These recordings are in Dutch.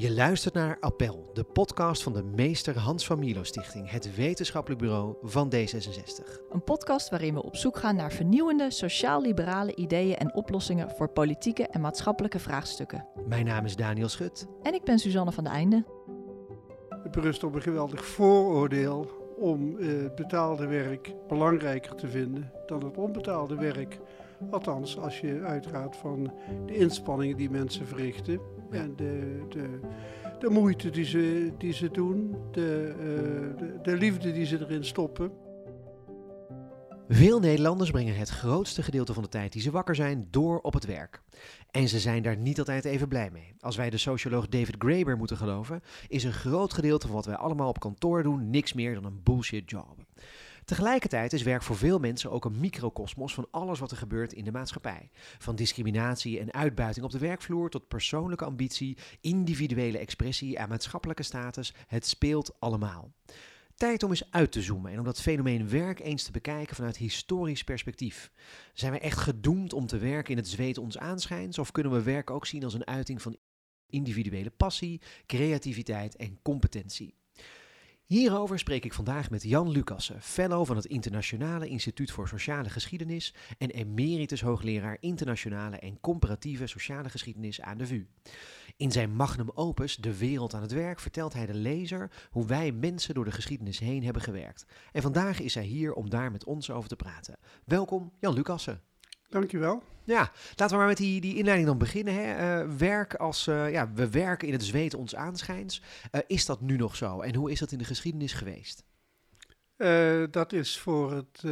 Je luistert naar Appel, de podcast van de Meester Hans van Milo Stichting, het wetenschappelijk bureau van D66. Een podcast waarin we op zoek gaan naar vernieuwende sociaal-liberale ideeën en oplossingen voor politieke en maatschappelijke vraagstukken. Mijn naam is Daniel Schut. En ik ben Suzanne van de Einde. Het berust op een geweldig vooroordeel om eh, het betaalde werk belangrijker te vinden dan het onbetaalde werk. Althans, als je uitgaat van de inspanningen die mensen verrichten en de, de, de moeite die ze, die ze doen, de, eh, de, de liefde die ze erin stoppen. Veel Nederlanders brengen het grootste gedeelte van de tijd die ze wakker zijn door op het werk. En ze zijn daar niet altijd even blij mee. Als wij de socioloog David Graeber moeten geloven, is een groot gedeelte van wat wij allemaal op kantoor doen niks meer dan een bullshit job. Tegelijkertijd is werk voor veel mensen ook een microcosmos van alles wat er gebeurt in de maatschappij. Van discriminatie en uitbuiting op de werkvloer tot persoonlijke ambitie, individuele expressie en maatschappelijke status. Het speelt allemaal. Tijd om eens uit te zoomen en om dat fenomeen werk eens te bekijken vanuit historisch perspectief. Zijn we echt gedoemd om te werken in het zweet ons aanschijns of kunnen we werk ook zien als een uiting van individuele passie, creativiteit en competentie? Hierover spreek ik vandaag met Jan Lucassen, fellow van het Internationale Instituut voor Sociale Geschiedenis en emeritus hoogleraar internationale en comparatieve sociale geschiedenis aan de VU. In zijn magnum opus De Wereld aan het Werk vertelt hij de lezer hoe wij mensen door de geschiedenis heen hebben gewerkt. En vandaag is hij hier om daar met ons over te praten. Welkom, Jan Lucassen. Dankjewel. Ja, laten we maar met die, die inleiding dan beginnen. Hè. Uh, werk als, uh, ja, we werken in het zweet ons aanschijns. Uh, is dat nu nog zo? En hoe is dat in de geschiedenis geweest? dat is voor het,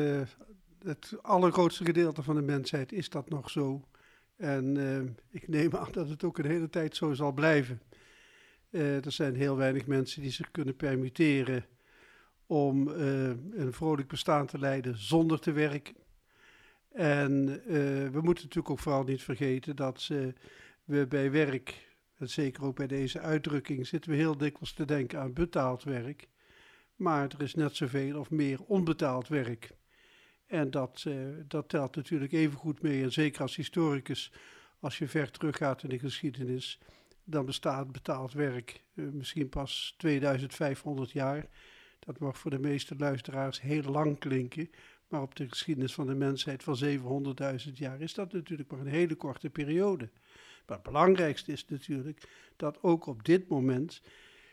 het allergrootste gedeelte van de mensheid is dat nog zo. En ik neem aan dat het ook een hele tijd zo zal blijven. er zijn heel weinig mensen die zich kunnen permitteren om een vrolijk bestaan te leiden zonder te werken. En uh, we moeten natuurlijk ook vooral niet vergeten dat we bij werk, en zeker ook bij deze uitdrukking, zitten we heel dikwijls te denken aan betaald werk. Maar er is net zoveel of meer onbetaald werk. En dat, uh, dat telt natuurlijk even goed mee. En zeker als historicus, als je ver teruggaat in de geschiedenis, dan bestaat betaald werk misschien pas 2500 jaar. Dat mag voor de meeste luisteraars heel lang klinken. Maar op de geschiedenis van de mensheid van 700.000 jaar is dat natuurlijk maar een hele korte periode. Maar het belangrijkste is natuurlijk dat ook op dit moment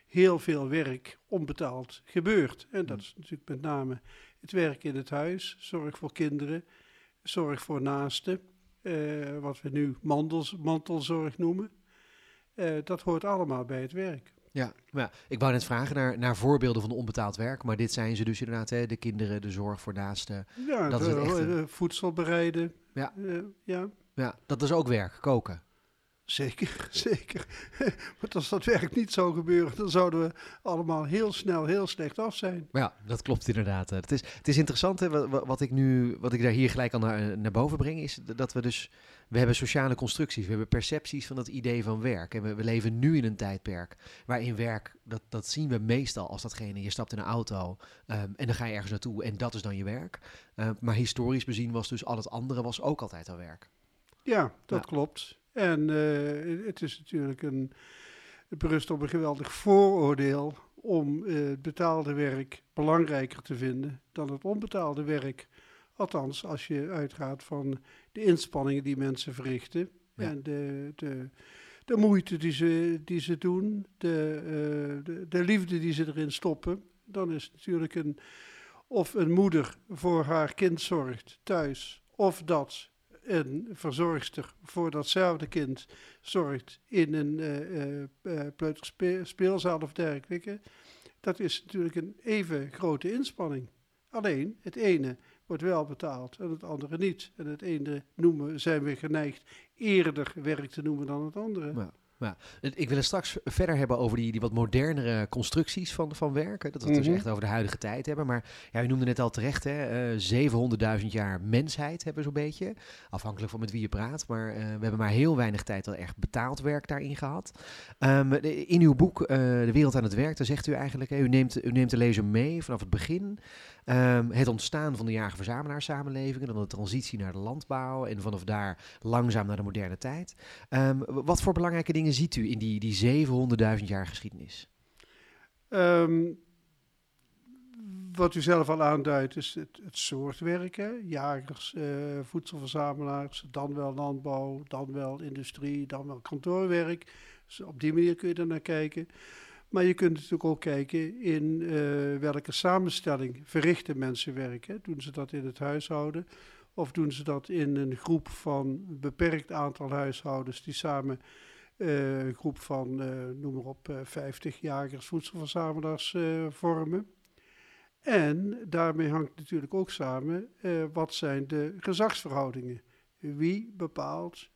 heel veel werk onbetaald gebeurt. En dat is natuurlijk met name het werk in het huis, zorg voor kinderen, zorg voor naasten, eh, wat we nu mantelzorg noemen. Uh, dat hoort allemaal bij het werk. Ja, ja, ik wou net vragen naar, naar voorbeelden van onbetaald werk, maar dit zijn ze dus inderdaad, hè, de kinderen, de zorg voor naasten. Ja, dat is het echte... voedsel bereiden. Ja. Uh, ja. ja, dat is ook werk, koken. Zeker, zeker. Want als dat werk niet zou gebeuren, dan zouden we allemaal heel snel heel slecht af zijn. Ja, dat klopt inderdaad. Het is, het is interessant, hè, wat, wat, ik nu, wat ik daar hier gelijk al naar, naar boven breng, is dat we dus, we hebben sociale constructies, we hebben percepties van dat idee van werk. En we, we leven nu in een tijdperk waarin werk, dat, dat zien we meestal als datgene, je stapt in een auto um, en dan ga je ergens naartoe en dat is dan je werk. Uh, maar historisch bezien was dus al het andere was ook altijd al werk. Ja, dat ja. klopt. En uh, het is natuurlijk een, het berust op een geweldig vooroordeel om uh, het betaalde werk belangrijker te vinden dan het onbetaalde werk. Althans, als je uitgaat van de inspanningen die mensen verrichten ja. en de, de, de moeite die ze, die ze doen, de, uh, de, de liefde die ze erin stoppen, dan is natuurlijk een, of een moeder voor haar kind zorgt thuis, of dat een verzorgster voor datzelfde kind zorgt in een uh, uh, peuterspeelzaal of dergelijke, dat is natuurlijk een even grote inspanning. Alleen het ene wordt wel betaald en het andere niet. En het ene noemen, zijn we geneigd eerder werk te noemen dan het andere. Ja. Ja, ik wil het straks verder hebben over die, die wat modernere constructies van, van werken. Dat we het mm -hmm. dus echt over de huidige tijd hebben. Maar ja, u noemde net al terecht, hè, uh, 700.000 jaar mensheid hebben we zo'n beetje. Afhankelijk van met wie je praat. Maar uh, we hebben maar heel weinig tijd al echt betaald werk daarin gehad. Um, in uw boek uh, De Wereld aan het Werk, daar zegt u eigenlijk, hè, u, neemt, u neemt de lezer mee vanaf het begin. Ehm, het ontstaan van de jager-verzamelaar-samenleving, dan de transitie naar de landbouw en vanaf daar langzaam naar de moderne tijd. Ehm, wat voor belangrijke dingen ziet u in die, die 700.000 jaar geschiedenis? Ehm, wat u zelf al aanduidt, is het, het soort werken. Jagers, uh, voedselverzamelaars, dan wel landbouw, dan wel industrie, dan wel kantoorwerk. Dus op die manier kun je er naar kijken. Maar je kunt natuurlijk ook kijken in uh, welke samenstelling verrichten mensen werken. Doen ze dat in het huishouden? Of doen ze dat in een groep van een beperkt aantal huishoudens die samen uh, een groep van, uh, noem maar op, 50 jagers, voedselverzamelaars vormen? En daarmee hangt natuurlijk ook samen wat zijn de gezagsverhoudingen. Wie bepaalt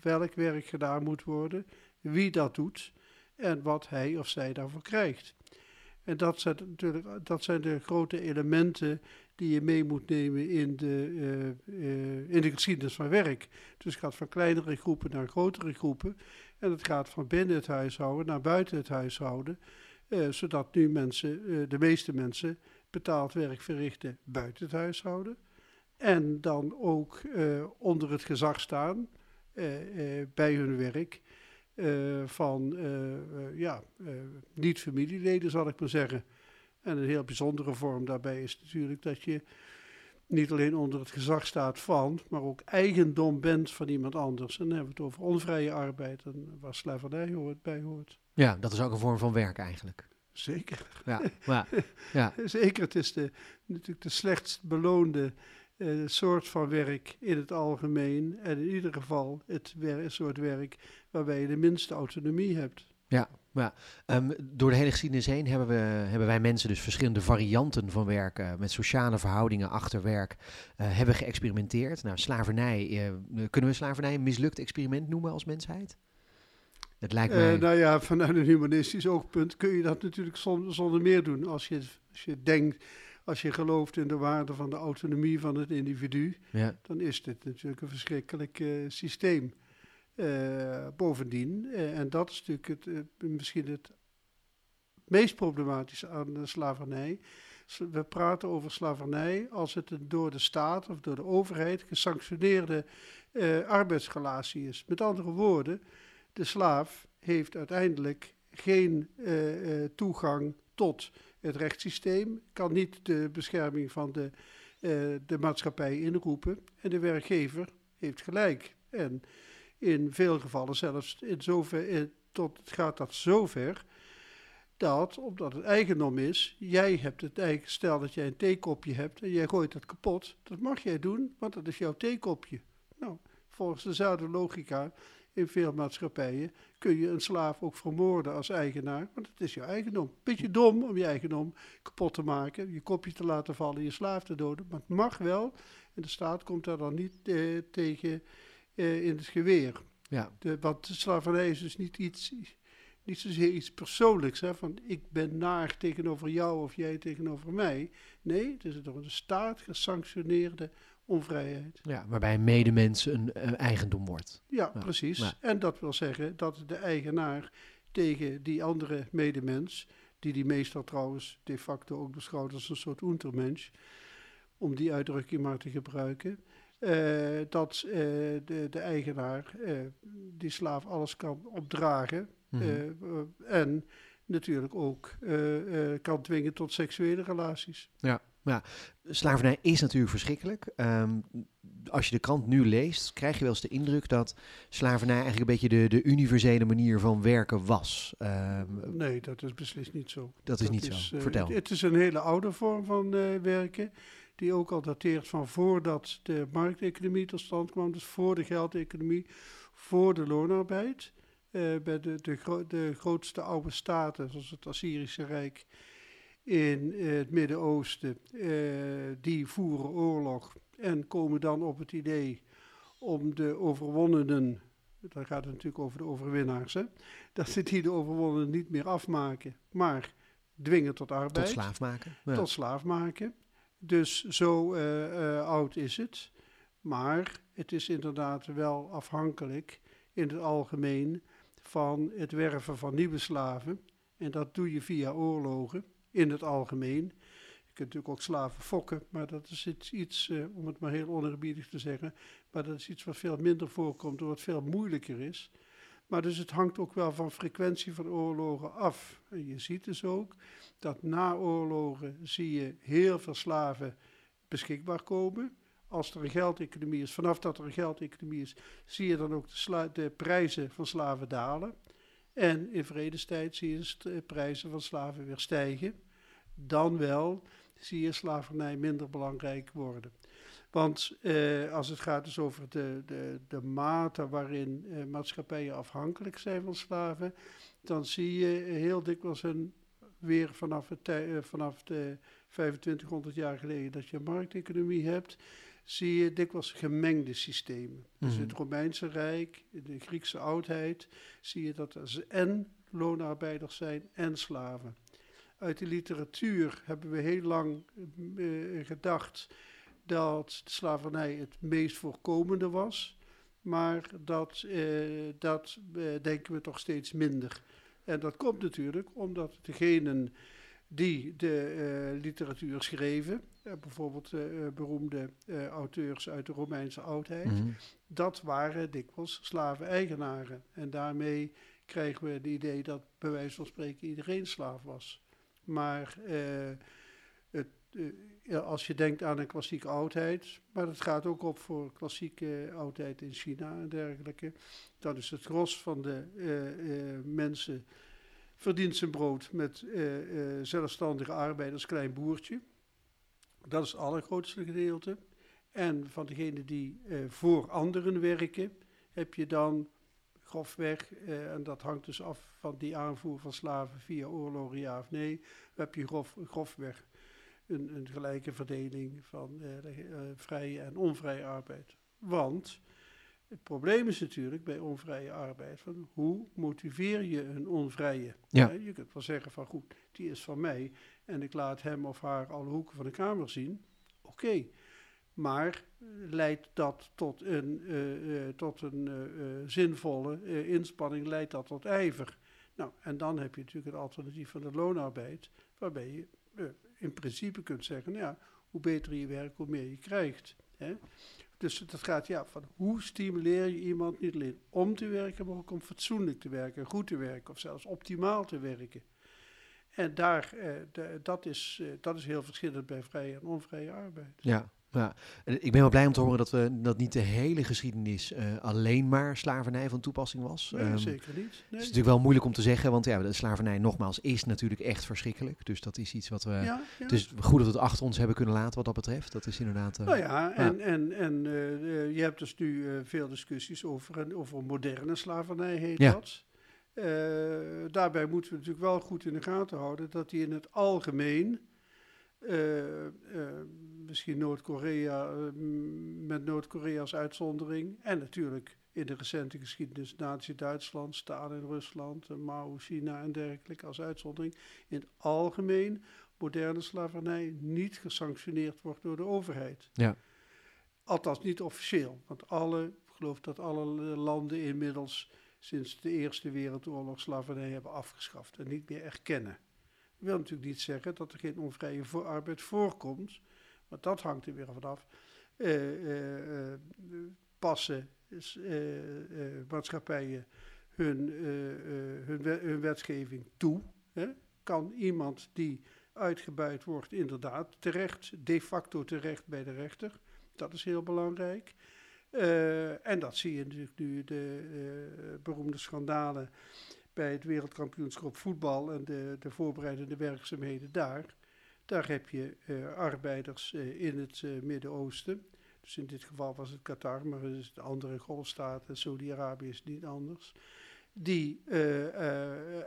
welk werk gedaan moet worden, wie dat doet en wat hij of zij daarvoor krijgt. En dat zijn natuurlijk dat zijn de grote elementen die je mee moet nemen in de, uh, uh, in de geschiedenis van werk. Dus het gaat van kleinere groepen naar grotere groepen. En het gaat van binnen het huishouden naar buiten het huishouden. Uh, zodat nu mensen, de meeste mensen, betaald werk verrichten buiten het huishouden. En dan ook onder het gezag staan bij hun werk. Uh, van uh, uh, ja, niet-familieleden, zal ik maar zeggen. En een heel bijzondere vorm daarbij is natuurlijk dat je niet alleen onder het gezag staat van, maar ook eigendom bent van iemand anders. En dan hebben we het over onvrije arbeid en waar slavernij hoort, bij hoort. Ja, dat is ook een vorm van werk eigenlijk. Zeker. Ja, ja, ja. Zeker, het is de, natuurlijk de slechtst beloonde uh, soort van werk in het algemeen. En in ieder geval het soort werk waarbij je de minste autonomie hebt. Ja, ja. Um, door de hele geschiedenis heen hebben, we, hebben wij mensen dus verschillende varianten van werken met sociale verhoudingen achter werk uh, hebben geëxperimenteerd. Nou, slavernij, uh, kunnen we slavernij een mislukt experiment noemen als mensheid? Het lijkt mij... nou ja, vanuit een humanistisch oogpunt kun je dat natuurlijk zonder, zonder meer doen. Als je, als je denkt als je gelooft in de waarde van de autonomie van het individu, ja. dan is dit natuurlijk een verschrikkelijk uh, systeem. Uh, bovendien, uh, en dat is natuurlijk het, misschien het meest problematische aan de slavernij. We praten over slavernij als het een door de staat of door de overheid gesanctioneerde arbeidsrelatie is. Met andere woorden, de slaaf heeft uiteindelijk geen toegang tot het rechtssysteem kan niet de bescherming van de, uh, de maatschappij inroepen. En de werkgever heeft gelijk. En in veel gevallen zelfs in zover, in, eh, tot, gaat dat zover dat, omdat het eigendom is, jij hebt het eigen, stel dat jij een theekopje hebt en jij gooit het kapot, dat mag jij doen, want dat is jouw theekopje. Nou, volgens dezelfde logica in veel maatschappijen kun je een slaaf ook vermoorden als eigenaar, want het is jouw eigendom. Beetje dom om je eigendom kapot te maken, je kopje te laten vallen, je slaaf te doden, maar het mag wel. En de staat komt daar dan niet eh, tegen eh, in het geweer. Ja. De, want de slavernij is dus niet iets, niet zozeer iets persoonlijks, hè, van ik ben naar tegenover jou of jij tegenover mij. Nee, het is door de staat gesanctioneerde onvrijheid. Ja, waarbij een medemens een, eigendom wordt. Ja, precies. En dat wil zeggen dat de eigenaar tegen die andere medemens, die die meestal trouwens de facto ook beschouwt als een soort untermensch, om die uitdrukking maar te gebruiken, uh, dat uh, de, de, eigenaar uh, die slaaf alles kan opdragen mm -hmm. en natuurlijk ook kan dwingen tot seksuele relaties. Ja. Ja, slavernij is natuurlijk verschrikkelijk. Um, als je de krant nu leest, krijg je wel eens de indruk dat slavernij eigenlijk een beetje de, de universele manier van werken was. Um, nee, dat is beslist niet zo. Dat is niet zo. Uh, Vertel. Het, het, is een hele oude vorm van uh, werken, die ook al dateert van voordat de markteconomie tot stand kwam, dus voor de geldeconomie, voor de loonarbeid. Uh, bij de, de, gro de grootste oude staten, zoals het Assyrische Rijk in het Midden-Oosten, uh, die voeren oorlog en komen dan op het idee om de overwonnenen, dan gaat het natuurlijk over de overwinnaars, hè, dat ze die de overwonnenen niet meer afmaken, maar dwingen tot arbeid. Tot slaaf maken. Ja. Tot slaaf maken. Dus zo uh, uh, oud is het. Maar het is inderdaad wel afhankelijk in het algemeen van het werven van nieuwe slaven. En dat doe je via oorlogen in het algemeen. Je kunt natuurlijk ook slaven fokken, maar dat is iets, iets eh, om het maar heel onerbiedig te zeggen, maar dat is iets wat veel minder voorkomt, wat veel moeilijker is. Maar dus het hangt ook wel van frequentie van oorlogen af. En je ziet dus ook dat na oorlogen zie je heel veel slaven beschikbaar komen. Als er een geldeconomie is, vanaf dat er een geldeconomie is, zie je dan ook de, de prijzen van slaven dalen. En in vredestijd zie je de prijzen van slaven weer stijgen. Dan wel zie je slavernij minder belangrijk worden. Want eh, als het gaat dus over de, de, de mate waarin eh, maatschappijen afhankelijk zijn van slaven, dan zie je heel dikwijls een, weer vanaf, het, uh, vanaf de 2500 jaar geleden dat je een markteconomie hebt, zie je dikwijls gemengde systemen. Dus in het mhm. Romeinse Rijk, in de Griekse oudheid, zie je dat er en loonarbeiders zijn en slaven. Uit de literatuur hebben we heel lang uh, gedacht dat de slavernij het meest voorkomende was. Maar dat, uh, dat uh, denken we toch steeds minder. En dat komt natuurlijk omdat degenen die de literatuur schreven, bijvoorbeeld beroemde auteurs uit de Romeinse oudheid, mm dat waren dikwijls slaven-eigenaren. En daarmee krijgen we het idee dat bij wijze van spreken iedereen slaaf was. Maar het als je denkt aan een klassieke oudheid, maar dat gaat ook op voor klassieke oudheid in China en dergelijke, dan is het gros van de mensen verdient zijn brood met zelfstandige arbeid als klein boertje. Dat is het allergrootste gedeelte. En van degenen die voor anderen werken, heb je dan grofweg, en dat hangt dus af van die aanvoer van slaven via oorlogen, ja of nee, heb je grof, grofweg een, een gelijke verdeling van uh, vrije en onvrije arbeid. Want het probleem is natuurlijk bij onvrije arbeid van hoe motiveer je een onvrije? Ja. je kunt wel zeggen van goed, die is van mij en ik laat hem of haar alle hoeken van de kamer zien. Oké, maar leidt dat tot een, uh, tot een zinvolle inspanning, leidt dat tot ijver? Nou, en dan heb je natuurlijk het alternatief van de loonarbeid, waarbij je in principe kunt zeggen, nou ja, hoe beter je werkt, hoe meer je krijgt. Hè? Dus dat gaat ja, van hoe stimuleer je iemand niet alleen om te werken, maar ook om fatsoenlijk te werken, goed te werken of zelfs optimaal te werken. En daar, eh, de, dat, is, eh, dat is heel verschillend bij vrije en onvrije arbeid. Ja, ja, ik ben wel blij om te horen dat, we, dat niet de hele geschiedenis uh, alleen maar slavernij van toepassing was. Nee, um, zeker niet. Nee. Het is natuurlijk wel moeilijk om te zeggen, want ja, de slavernij nogmaals is natuurlijk echt verschrikkelijk. Dus dat is iets wat we... Ja, is goed dat we het achter ons hebben kunnen laten wat dat betreft. Dat is inderdaad... Uh, nou ja, en, en, en uh, je hebt dus nu veel discussies over, een, over moderne slavernij heet dat. Daarbij moeten we natuurlijk wel goed in de gaten houden dat die in het algemeen uh, uh, misschien Noord-Korea, uh, met Noord-Korea als uitzondering. En natuurlijk in de recente geschiedenis Nazi-Duitsland, Stalin Rusland, Mao, China en dergelijke als uitzondering. In het algemeen moderne slavernij niet gesanctioneerd wordt door de overheid. Ja. Althans niet officieel, want alle, ik geloof dat alle landen inmiddels sinds de Eerste Wereldoorlog slavernij hebben afgeschaft en niet meer erkennen wil natuurlijk niet zeggen dat er geen onvrije voor arbeid voorkomt, want dat hangt er weer vanaf. Uh, passen maatschappijen hun, hun, hun, wetgeving toe? Hè? Kan iemand die uitgebuit wordt inderdaad terecht, de facto terecht bij de rechter? Dat is heel belangrijk. En dat zie je natuurlijk nu, de beroemde schandalen bij het wereldkampioenschap voetbal en de, de voorbereidende werkzaamheden daar. Daar heb je uh, arbeiders in het Midden-Oosten. Dus in dit geval was het Qatar, maar de andere golfstaten, Saudi-Arabië is niet anders. Die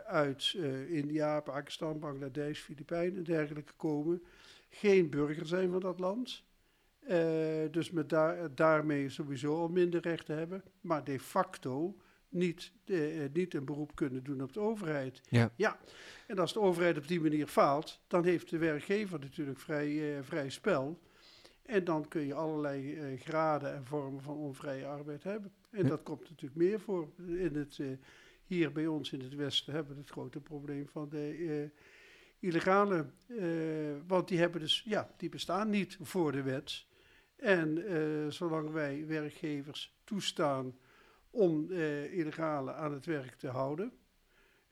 uit India, Pakistan, Bangladesh, Filipijnen en dergelijke komen. Geen burger zijn van dat land. Dus met daar, daarmee sowieso al minder rechten hebben. Maar de facto niet, uh, niet een beroep kunnen doen op de overheid. Ja. ja. En als de overheid op die manier faalt, dan heeft de werkgever natuurlijk vrij, uh, vrij spel. En dan kun je allerlei graden en vormen van onvrije arbeid hebben. En dat komt natuurlijk meer voor. In het, hier bij ons in het Westen hebben we het grote probleem van de illegale, want die, hebben dus, ja, die bestaan niet voor de wet. En zolang wij werkgevers toestaan om illegale aan het werk te houden,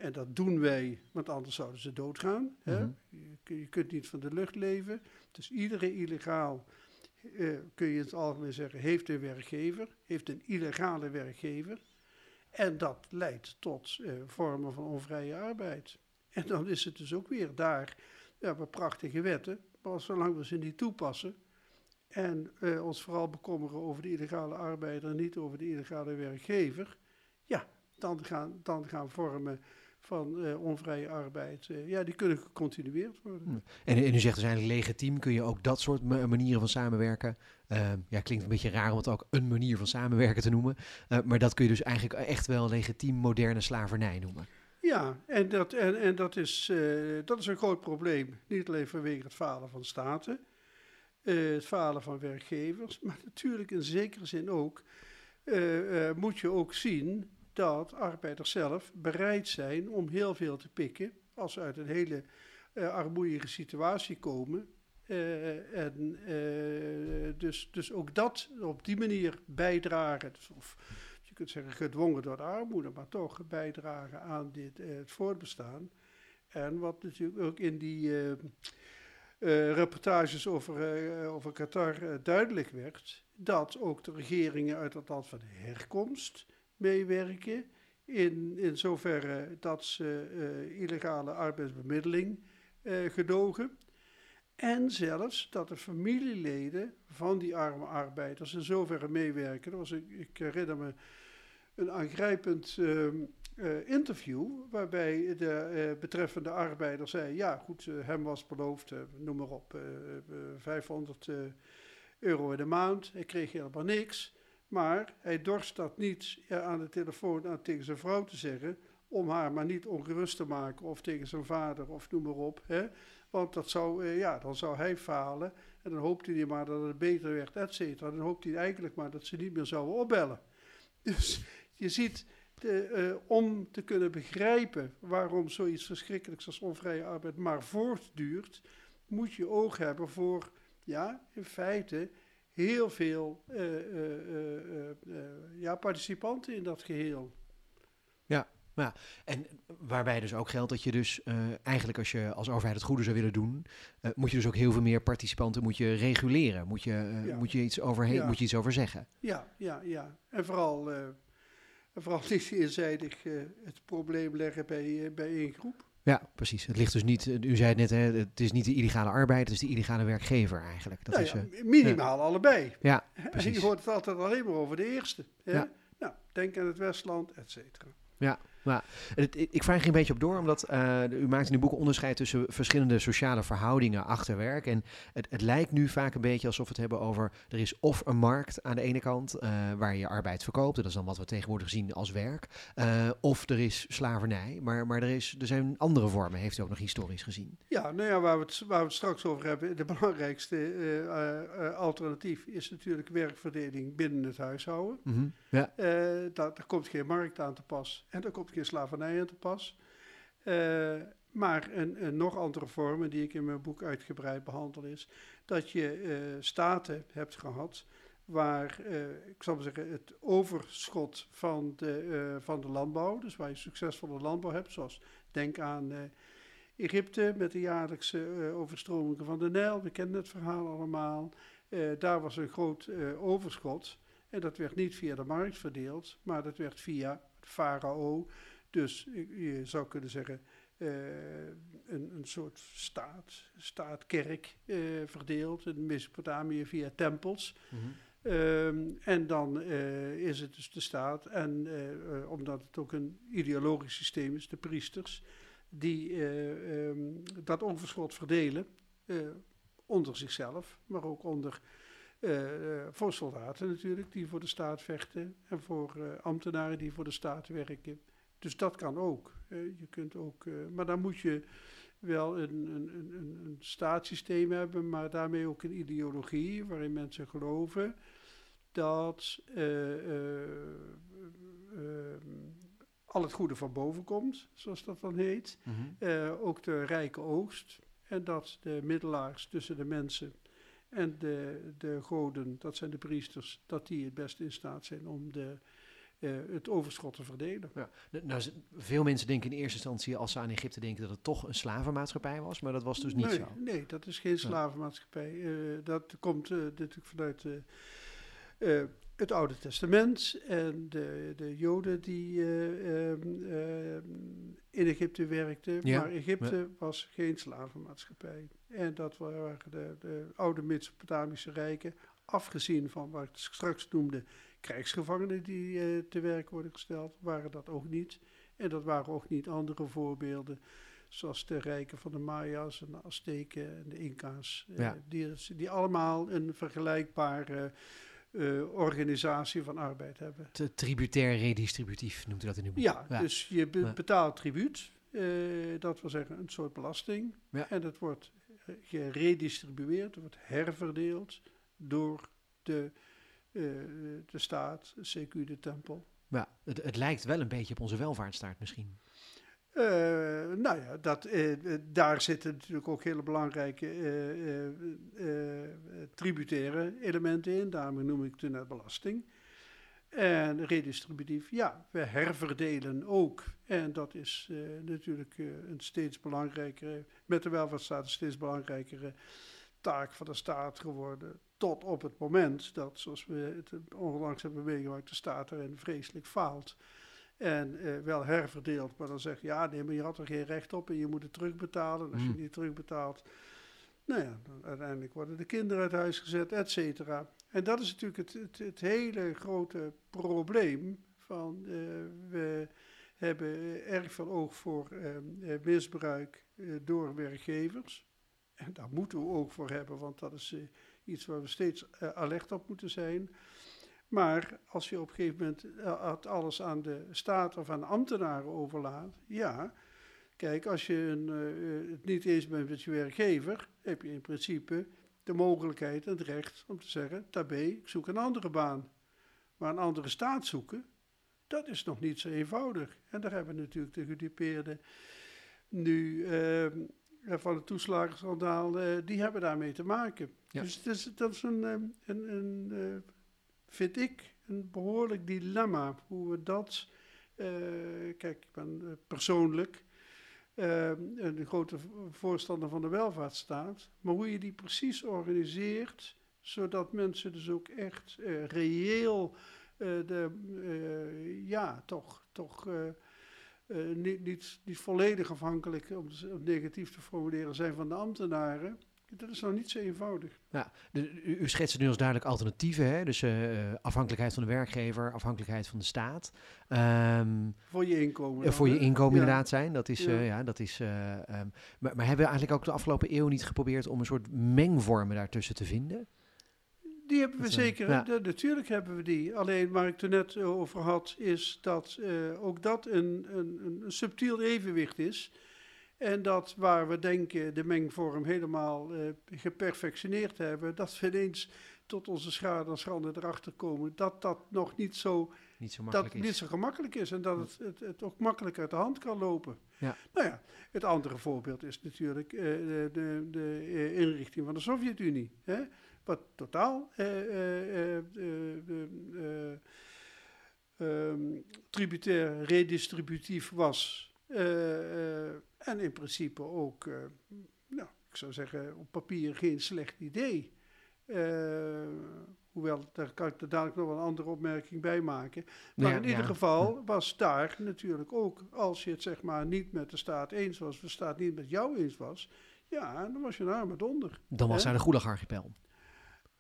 en dat doen wij, want anders zouden ze doodgaan. hè? Mhm. Je, je kunt niet van de lucht leven. Dus iedere illegaal, eh, kun je in het algemeen zeggen, heeft een werkgever, heeft een illegale werkgever. En dat leidt tot eh, vormen van onvrije arbeid. En dan is het dus ook weer daar, we hebben prachtige wetten, maar zolang we ze niet toepassen en eh, ons vooral bekommeren over de illegale arbeider en niet over de illegale werkgever, ja, dan gaan, dan gaan vormen van eh, onvrije arbeid, eh, ja, die kunnen gecontinueerd worden. En, en u zegt dus eigenlijk legitiem, kun je ook dat soort ma- manieren van samenwerken. eh, ja, klinkt een beetje raar om het ook een manier van samenwerken te noemen. maar dat kun je dus eigenlijk echt wel legitiem moderne slavernij noemen. Ja, en dat, en, en dat, is, dat is een groot probleem. Niet alleen vanwege het falen van staten, eh, het falen van werkgevers, maar natuurlijk in zekere zin ook eh, eh, moet je ook zien dat arbeiders zelf bereid zijn om heel veel te pikken als ze uit een hele armoedige situatie komen. En dus, dus ook dat op die manier bijdragen, of je kunt zeggen gedwongen door de armoede, maar toch bijdragen aan dit, het voortbestaan. En wat natuurlijk ook in die eh, reportages over, eh, over Qatar eh, duidelijk werd, dat ook de regeringen uit het land van herkomst meewerken. In, in zoverre dat ze illegale arbeidsbemiddeling gedogen. En zelfs dat de familieleden van die arme arbeiders in zoverre meewerken. Er was, een- ik herinner me een aangrijpend ehm, eh, interview waarbij de eh, betreffende arbeider zei: Ja, goed, eh, hem was beloofd, noem maar op, eh, eh, 500 eh, euro in de maand. Hij kreeg helemaal niks. Maar hij dorst dat niet aan de telefoon aan tegen zijn vrouw te zeggen. Om haar maar niet ongerust te maken. Of tegen zijn vader of noem maar op. Hè? Want dat zou, ja, dan zou hij falen. En dan hoopte hij maar dat het beter werd, et cetera. Dan hoopte hij eigenlijk maar dat ze niet meer zouden opbellen. Dus je ziet, de, eh, om te kunnen begrijpen waarom zoiets verschrikkelijks als onvrije arbeid maar voortduurt, moet je oog hebben voor, ja, in feite heel veel eh, eh, ja, participanten in dat geheel. En waarbij dus ook geldt dat je dus eigenlijk als je als overheid het goede zou willen doen, moet je dus ook heel veel meer participanten moet je reguleren. Moet je, Ja. moet je, iets, overheen, Ja. moet je iets over zeggen. Ja, ja, ja. En vooral, en vooral niet eenzijdig eh, het probleem leggen bij, eh, bij één groep. Ja, precies. Het ligt dus niet, eh, u zei het net, hè, het is niet de illegale arbeid, het is de illegale werkgever eigenlijk. Dat nou is, ja, minimaal allebei. ja, En precies. je hoort het altijd alleen maar over de eerste. Hè? Ja. Nou, denk aan het Westland, et cetera. En het- ik vraag er een beetje op door, omdat eh, u maakt in uw boek onderscheid tussen verschillende sociale verhoudingen achter werk. En het, het lijkt nu vaak een beetje alsof we het hebben over, er is of een markt aan de ene kant eh, waar je arbeid verkoopt, dat is dan wat we tegenwoordig zien als werk, eh, of er is slavernij, maar, maar er, is, er zijn andere vormen, heeft u ook nog historisch gezien. Ja, nou ja, waar we het, waar we het straks over hebben, de belangrijkste alternatief is natuurlijk werkverdeling binnen het huishouden. Mhm. Ja, daar, daar komt geen markt aan te pas en daar komt geen slavernij aan te pas. Eh, maar een, een nog andere vorm, en die ik in mijn boek uitgebreid behandel, is dat je eh, staten hebt gehad waar, eh, ik zal maar zeggen, het overschot van de, van de landbouw, dus waar je succesvolle landbouw hebt, zoals denk aan Egypte met de jaarlijkse overstromingen van de Nijl, we kennen het verhaal allemaal. Daar was een groot overschot. En dat werd niet via de markt verdeeld, maar dat werd via farao. Dus je zou kunnen zeggen eh, een, een soort staat, staatkerk eh, verdeeld. In Mesopotamië via tempels. Mhm. Ehm, en dan eh, is het dus de staat. En omdat het ook een ideologisch systeem is, de priesters, die eh, ehm, dat overschot verdelen onder zichzelf, maar ook onder voor soldaten natuurlijk, die voor de staat vechten, en voor eh, ambtenaren die voor de staat werken. Dus dat kan ook. Eh, je kunt ook eh, maar dan moet je wel een, een, een, een- staatssysteem hebben, maar daarmee ook een ideologie waarin mensen geloven dat eh, eh, al het goede van boven komt, zoals dat dan heet. Mhm. Eh, ook de rijke oogst. En dat de middelaars tussen de mensen en de, de goden, dat zijn de priesters, dat die het beste in staat zijn om de, eh, het overschot te verdelen. Ja. Nou, veel mensen denken in eerste instantie, als ze aan Egypte denken, dat het toch een slavenmaatschappij was. Maar dat was dus niet nee, zo. Nee, dat is geen slavenmaatschappij. Eh, dat komt eh, natuurlijk vanuit het Oude Testament. En de, de Joden die eh, ehm, ehm, in Egypte werkten. Ja, Maar Egypte was geen slavenmaatschappij. En dat waren de, de oude Mesopotamische rijken. Afgezien van wat ik straks noemde, krijgsgevangenen die eh, te werk worden gesteld, waren dat ook niet. En dat waren ook niet andere voorbeelden zoals de rijken van de Maya's en de Azteken en de Inca's, eh, Ja. die, die allemaal een vergelijkbare eh, organisatie van arbeid hebben. Te tributair redistributief noemt u dat in uw boek. Ja, dus je be- betaalt tribuut, eh, dat wil zeggen een soort belasting, Ja. en dat wordt eh, geredistribueerd, wordt herverdeeld door de, eh, de staat, CQ de tempel. Ja, het, het lijkt wel een beetje op onze welvaartsstaat misschien. Eh, nou ja, dat, eh, eh, daar zitten natuurlijk ook hele belangrijke tributaire elementen in. Daarom noem ik het net belasting. En redistributief, ja, we herverdelen ook. En dat is natuurlijk een steeds belangrijkere, met de welvaartsstaat een steeds belangrijkere taak van de staat geworden. Tot op het moment dat, zoals we het onlangs hebben meegemaakt, de staat erin vreselijk faalt. En eh, wel herverdeeld, maar dan zeg je, ja, nee, maar je had er geen recht op en je moet het terugbetalen. En als je Mm. het niet terugbetaalt, nou ja, dan uiteindelijk worden de kinderen uit huis gezet, et cetera. En dat is natuurlijk het, het, het hele grote probleem van, eh, we hebben erg veel oog voor eh, eh, misbruik door werkgevers. En daar moeten we oog voor hebben, want dat is iets waar we steeds alert op moeten zijn. Maar als je op een gegeven moment eh, het alles aan de staat of aan ambtenaren overlaat, ja. Kijk, als je een, eh, het niet eens bent met je werkgever, heb je in principe de mogelijkheid en het recht om te zeggen: tabé, ik zoek een andere baan. Maar een andere staat zoeken, dat is nog niet zo eenvoudig. En daar hebben natuurlijk de gedupeerden nu eh, van het toeslagenschandaal, die hebben daarmee te maken. Ja. Dus het is, dat is een, een, een eh, vind ik, een behoorlijk dilemma. Hoe we dat, eh, kijk, ik ben eh, persoonlijk eh, een grote voorstander van de welvaartsstaat, maar hoe je die precies organiseert, zodat mensen dus ook echt reëel de, ja, toch, toch niet, niet, niet volledig afhankelijk, om het negatief te formuleren, zijn van de ambtenaren. Dat is nou niet zo eenvoudig. Ja, de- u, schetst het nu als duidelijk alternatieven. Hè? Dus eh, afhankelijkheid van de werkgever, afhankelijkheid van de staat. Ehm, Voor je inkomen. eh, voor je inkomen Ja. inderdaad zijn. Dat is, Ja. eh, ja, dat is, eh, ehm, maar, maar hebben we eigenlijk ook de afgelopen eeuw niet geprobeerd om een soort mengvormen daartussen te vinden? Die hebben we Dat, zeker, ja. de- natuurlijk hebben we die. Alleen waar ik het er net over had, is dat ook dat een, een, een subtiel evenwicht is. En dat waar we denken de mengvorm helemaal eh, geperfectioneerd hebben, dat we ineens tot onze schade en schande erachter komen dat dat nog niet zo, Niet zo dat makkelijk niet is. zo gemakkelijk is en dat het, het, het ook makkelijk uit de hand kan lopen. Ja. Nou ja, het andere voorbeeld is natuurlijk eh, de, de, de eh, inrichting van de Sovjet-Unie. Hè? Wat totaal eh, eh, eh, eh, eh, ehm, tributair redistributief was. Eh, eh, en in principe ook, eh, nou, ik zou zeggen, op papier geen slecht idee. Hoewel, daar kan ik er dadelijk nog wel een andere opmerking bij maken. Maar Ja, in ieder ja. geval was daar natuurlijk ook, als je het zeg maar niet met de staat eens was, of de staat niet met jou eens was, ja, dan was je een arme donder. Dan was daar de Gulag-archipel.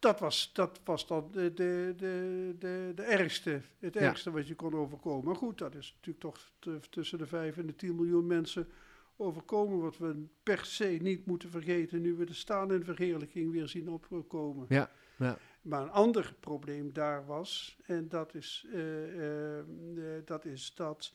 Dat was, dat was dan de, de, de, de, de ergste, het Ja. ergste wat je kon overkomen. Maar goed, dat is natuurlijk toch tussen de 5 en de 10 miljoen mensen overkomen, wat we per se niet moeten vergeten nu we de staan en verheerlijking weer zien opkomen. Ja, ja. Maar een ander probleem daar was, en dat is, eh, eh, eh, dat, is dat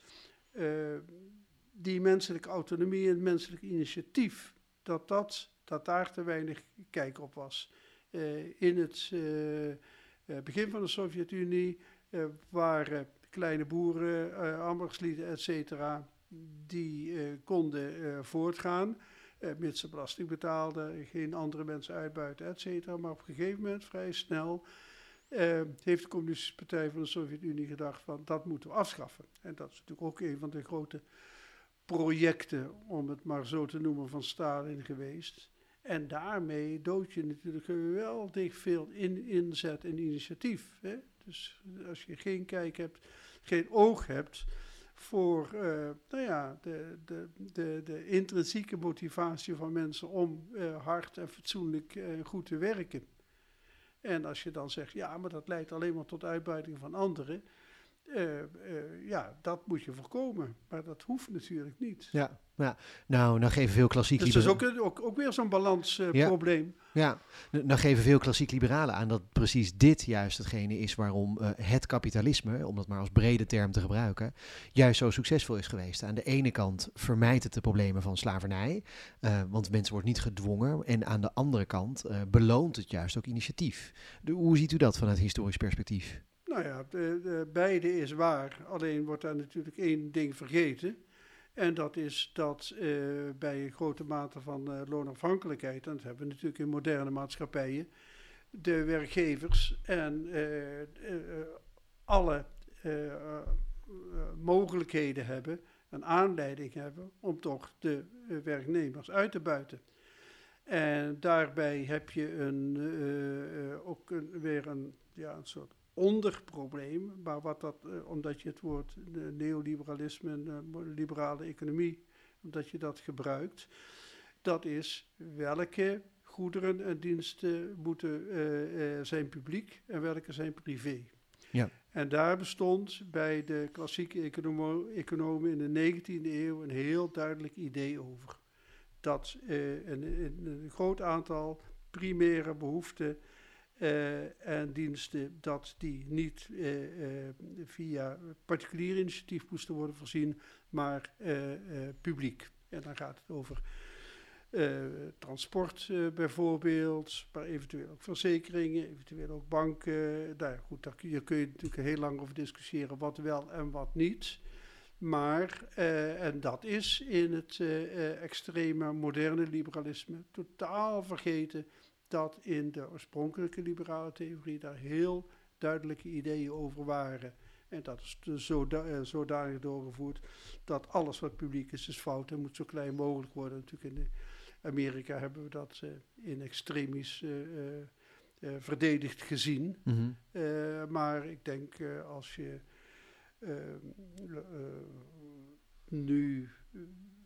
die menselijke autonomie en menselijk initiatief, dat, dat, dat daar te weinig kijk op was. Eh, in het eh, eh, begin van de Sovjet-Unie waren kleine boeren, ambachtslieden, et cetera, die konden voortgaan. mits ze belasting betaalden, geen andere mensen uitbuiten, et cetera. Maar op een gegeven moment, vrij snel, heeft de Communistische Partij van de Sovjet-Unie gedacht van dat moeten we afschaffen. En dat is natuurlijk ook een van de grote projecten, om het maar zo te noemen, van Stalin geweest. En daarmee dood je natuurlijk geweldig veel in, inzet en initiatief. Hè? Dus als je geen kijk hebt, geen oog hebt voor uh, nou ja, de, de, de, de intrinsieke motivatie van mensen om uh, hard en fatsoenlijk en uh, goed te werken. En als je dan zegt, ja, maar dat leidt alleen maar tot uitbuiting van anderen. Ja, dat moet je voorkomen. Maar dat hoeft natuurlijk niet. Ja, ja. nou, nou geven veel klassiek Dus dat is ook, ook, ook weer zo'n balansprobleem. Uh, ja. ja, nou geven veel klassiek liberalen aan dat precies dit juist hetgene is waarom het kapitalisme, om dat maar als brede term te gebruiken, juist zo succesvol is geweest. Aan de ene kant vermijdt het de problemen van slavernij, want mensen worden niet gedwongen. En aan de andere kant beloont het juist ook initiatief. De, hoe ziet u dat vanuit historisch perspectief? Nou ja, de, de, beide is waar. Alleen wordt daar natuurlijk één ding vergeten. En dat is dat uh, bij een grote mate van uh, loonafhankelijkheid, en dat hebben we natuurlijk in moderne maatschappijen, de werkgevers en uh, alle mogelijkheden hebben, een aanleiding hebben om toch de werknemers uit te buiten. En daarbij heb je een, ook weer een, ja, een soort onderprobleem, maar wat dat, uh, omdat je het woord neoliberalisme en liberale economie, omdat je dat gebruikt, dat is welke goederen en diensten moeten uh, zijn publiek en welke zijn privé. Ja. En daar bestond bij de klassieke economen in de 19e eeuw een heel duidelijk idee over. Dat een groot aantal primaire behoeften uh, en diensten dat die niet uh, uh, via particulier initiatief moesten worden voorzien, maar publiek. En dan gaat het over transport bijvoorbeeld, maar eventueel ook verzekeringen, eventueel ook banken. Nou goed, daar kun je, kun je natuurlijk heel lang over discussiëren wat wel en wat niet. Maar, en dat is in het extreme moderne liberalisme totaal vergeten dat in de oorspronkelijke liberale theorie daar heel duidelijke ideeën over waren. En dat is zoda zodanig doorgevoerd dat alles wat publiek is, is fout en moet zo klein mogelijk worden. Natuurlijk in Amerika hebben we dat uh, in extremis uh, uh, verdedigd gezien. Mm -hmm. maar ik denk als je nu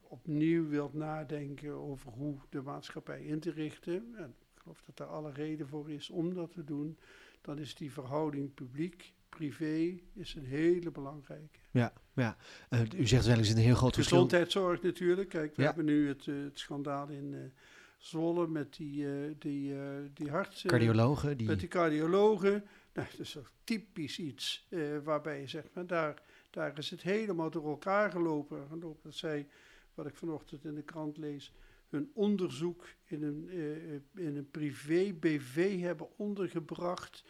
opnieuw wilt nadenken over hoe de maatschappij in te richten. En geloof dat er alle reden voor is om dat te doen, dan is die verhouding publiek-privé is een hele belangrijke. Ja, ja. Uh, u zegt wel eens een heel groot verschil. Gezondheidszorg natuurlijk. Kijk, we ja. hebben nu het, uh, het schandaal in uh, Zwolle met die, die, die hart... cardiologen. Die... Met die cardiologen. Nou, dat is toch typisch iets waarbij je zegt, maar daar, daar is het helemaal door elkaar gelopen. gelopen. Dat zij, wat ik vanochtend in de krant lees, hun onderzoek in een, uh, in een privé-BV hebben ondergebracht.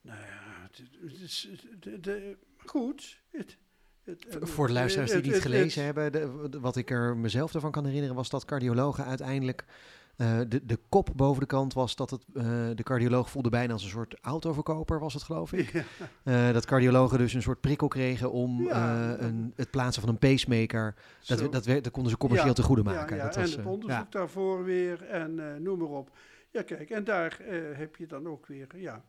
Nou ja, het, is, de, de, goed. Het, het, Voor de luisteraars die het niet gelezen hebben, de, wat ik er mezelf ervan kan herinneren, was dat cardiologen uiteindelijk de, de kop boven de kant was dat het, uh, de cardioloog voelde bijna als een soort autoverkoper, was het geloof ik. Ja. Uh, dat cardiologen dus een soort prikkel kregen om ja, een, het plaatsen van een pacemaker, dat, dat, dat, konden ze commercieel ja, te goede maken. Ja, dat was, en het onderzoek daarvoor weer en noem maar op. Ja, kijk, en daar heb je dan ook weer, ja,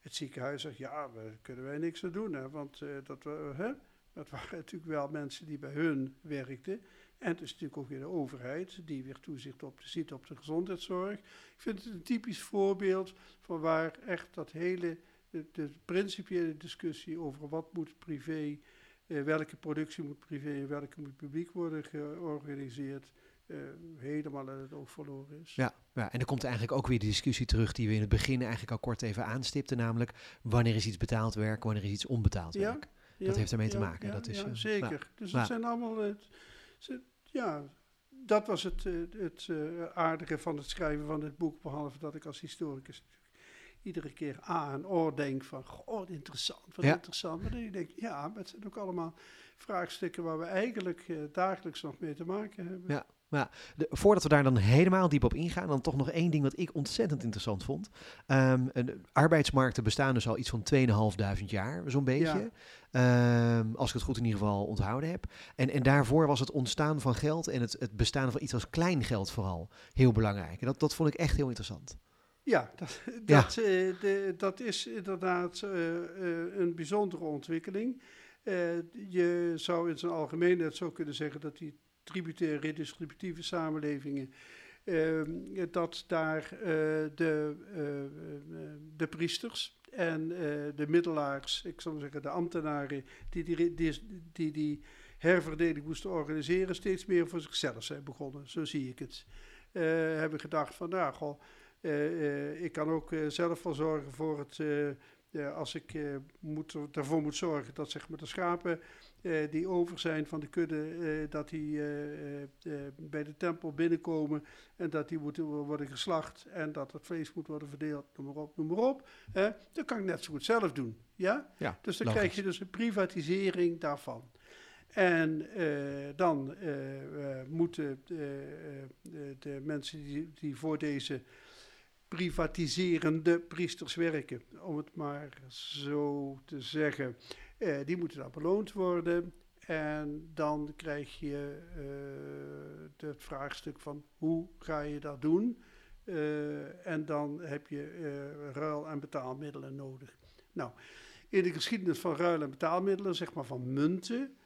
het ziekenhuis zegt, ja, daar kunnen wij niks aan doen, hè, want dat, hè, dat waren natuurlijk wel mensen die bij hun werkten. En het is natuurlijk ook weer de overheid die weer toezicht op, ziet op de gezondheidszorg. Ik vind het een typisch voorbeeld van waar echt dat hele, de, de principiële discussie over wat moet privé, eh, welke productie moet privé en welke moet publiek worden georganiseerd, uh, helemaal uit het oog verloren is. Ja, ja, en er komt eigenlijk ook weer de discussie terug die we in het begin eigenlijk al kort even aanstipten, namelijk wanneer is iets betaald werk, wanneer is iets onbetaald werk. Ja, dat heeft ermee te maken. Dat is, ja, zeker. Dus dat zijn allemaal... Het, ja, dat was het, het uh, aardige van het schrijven van dit boek, behalve dat ik als historicus iedere keer A en O denk van, goh, interessant, wat Ja. interessant. Maar dan denk ik, ja, maar het zijn ook allemaal vraagstukken waar we eigenlijk eh, dagelijks nog mee te maken hebben. Ja. De- voordat we daar dan helemaal diep op ingaan, dan toch nog één ding wat ik ontzettend interessant vond. Ehm, eh, de arbeidsmarkten bestaan dus al iets van 2.500 jaar, zo'n beetje. Ehm, als ik het goed in ieder geval onthouden heb. En, en daarvoor was het ontstaan van geld en het, het bestaan van iets als kleingeld vooral heel belangrijk. En dat, dat vond ik echt heel interessant. Ja, dat, Ja. dat, eh, de, dat is inderdaad eh, eh, een bijzondere ontwikkeling. Je zou in zijn algemeenheid zo kunnen zeggen dat die tributaire redistributieve samenlevingen, eh, dat daar eh, de, eh, eh, de priesters en de middelaars, ik zou zeggen de ambtenaren, die die, die, die, die herverdeling moesten organiseren, steeds meer voor zichzelf zijn begonnen. Zo zie ik het. Hebben gedacht van, nou, goh, ik kan ook zelf wel zorgen voor het, eh, als ik eh, moet, ervoor moet zorgen dat zeg maar, de schapen eh, die over zijn van de kudde, dat die bij de tempel binnenkomen en dat die moeten worden geslacht en dat het vlees moet worden verdeeld, noem maar op, noem maar op. dat kan ik net zo goed zelf doen. Ja? Ja, Dus dan logisch. krijg je dus een privatisering daarvan. En dan moeten de, de, de mensen die, die voor deze privatiserende priesters werken, om het maar zo te zeggen, eh, die moeten dan beloond worden. En dan krijg je eh, het vraagstuk van hoe ga je dat doen? Eh, en dan heb je ruil- en betaalmiddelen nodig. Nou, in de geschiedenis van ruil- en betaalmiddelen, zeg maar van munten,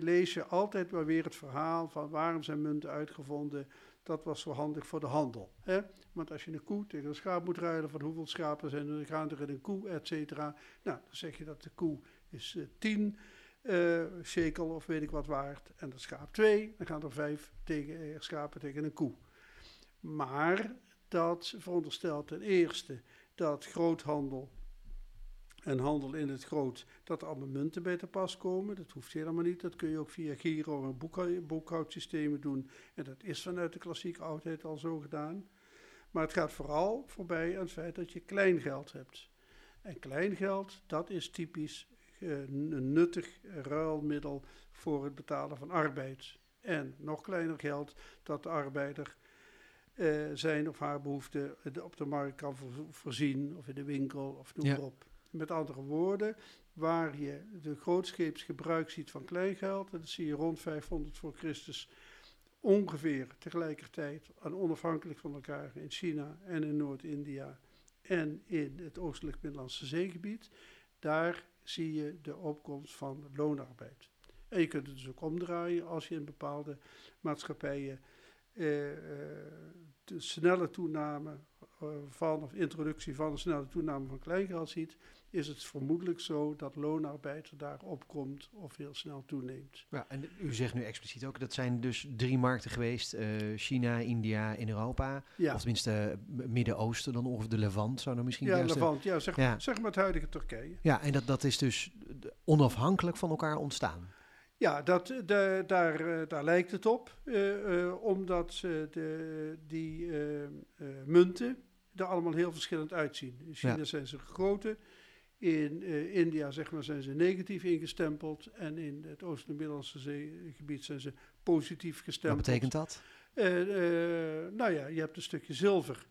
lees je altijd maar weer het verhaal van waarom zijn munten uitgevonden. Dat was zo handig voor de handel. Hè? Want als je een koe tegen een schaap moet ruilen, van hoeveel schapen zijn er, gaan er in een koe, et cetera. Nou, dan zeg je dat de koe is eh, 10 eh shekel of weet ik wat waard. En dat schaap 2, dan gaan er vijf tegen, eh, schapen tegen een koe. Maar dat veronderstelt ten eerste dat groothandel en handel in het groot, dat er allemaal munten bij te pas komen. Dat hoeft helemaal niet. Dat kun je ook via Giro en boekhou- boekhoudsystemen doen. En dat is vanuit de klassieke oudheid al zo gedaan. Maar het gaat vooral voorbij aan het feit dat je kleingeld hebt. En kleingeld, dat is typisch eh, een nuttig ruilmiddel voor het betalen van arbeid. En nog kleiner geld dat de arbeider eh, zijn of haar behoeften op de markt kan voor- voorzien, of in de winkel, of noem Ja. maar op. Met andere woorden, waar je de grootscheeps gebruik ziet van kleingeld, dat zie je rond 500 voor Christus ongeveer tegelijkertijd en onafhankelijk van elkaar in China en in Noord-India en in het oostelijk Middellandse zeegebied, daar zie je de opkomst van loonarbeid. En je kunt het dus ook omdraaien als je in bepaalde maatschappijen eh, eh, de snelle toename eh, van, of introductie van een snelle toename van kleingeld ziet, is het vermoedelijk zo dat loonarbeid daar opkomt of heel snel toeneemt. Ja, en u zegt nu expliciet ook, dat zijn dus drie markten geweest. eh, China, India en Europa. Ja, Of tenminste eh, Midden-Oosten dan ongeveer de Levant zou dan misschien ja juist... de- Levant, ja, zeg, Ja. zeg maar het huidige Turkije. Ja, en dat, dat is dus onafhankelijk van elkaar ontstaan. Ja, dat, de, daar, eh, daar lijkt het op, eh, eh, omdat eh, de, die eh, eh, munten er allemaal heel verschillend uitzien. In China Ja. zijn ze gegoten, in eh, India zeg maar, zijn ze negatief ingestempeld en in het Oosten- en Middellandse Zeegebied zijn ze positief Wat gestempeld. betekent dat? Eh, eh, nou ja, je hebt een stukje zilver.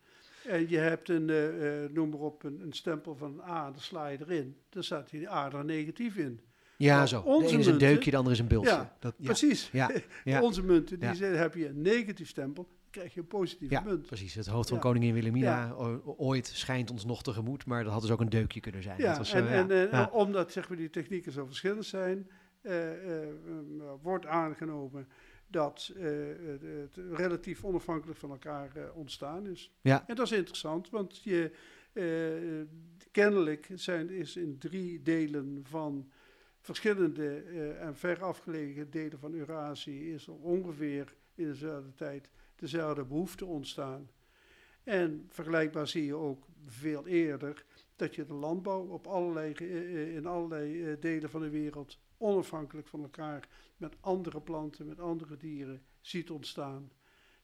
En je hebt een, eh, eh, noem maar op, een, een stempel van een A, dan sla je erin. Dan staat die A er negatief in. Ja, zo. De onze ene is een deukje, de andere is een bultje. Ja, dat, ja, Precies. ja, ja. Onze munten, die zijn, heb je een negatief stempel, krijg je een positieve ja, munt. precies. Het hoofd van Ja. koningin Wilhelmina Ja. ooit schijnt ons nog tegemoet, maar dat had dus ook een deukje kunnen zijn. Ja, dat was, en, eh, en, en omdat zeg maar, die technieken zo verschillend zijn, eh, eh, wordt aangenomen dat het, relatief onafhankelijk van elkaar ontstaan is. Ja. En dat is interessant, want je, kennelijk zijn, is in drie delen van verschillende en ver afgelegen delen van Eurazië is er ongeveer in dezelfde tijd dezelfde behoefte ontstaan. En vergelijkbaar zie je ook veel eerder dat je de landbouw op allerlei, eh, eh, in allerlei eh, delen van de wereld onafhankelijk van elkaar met andere planten, met andere dieren ziet ontstaan.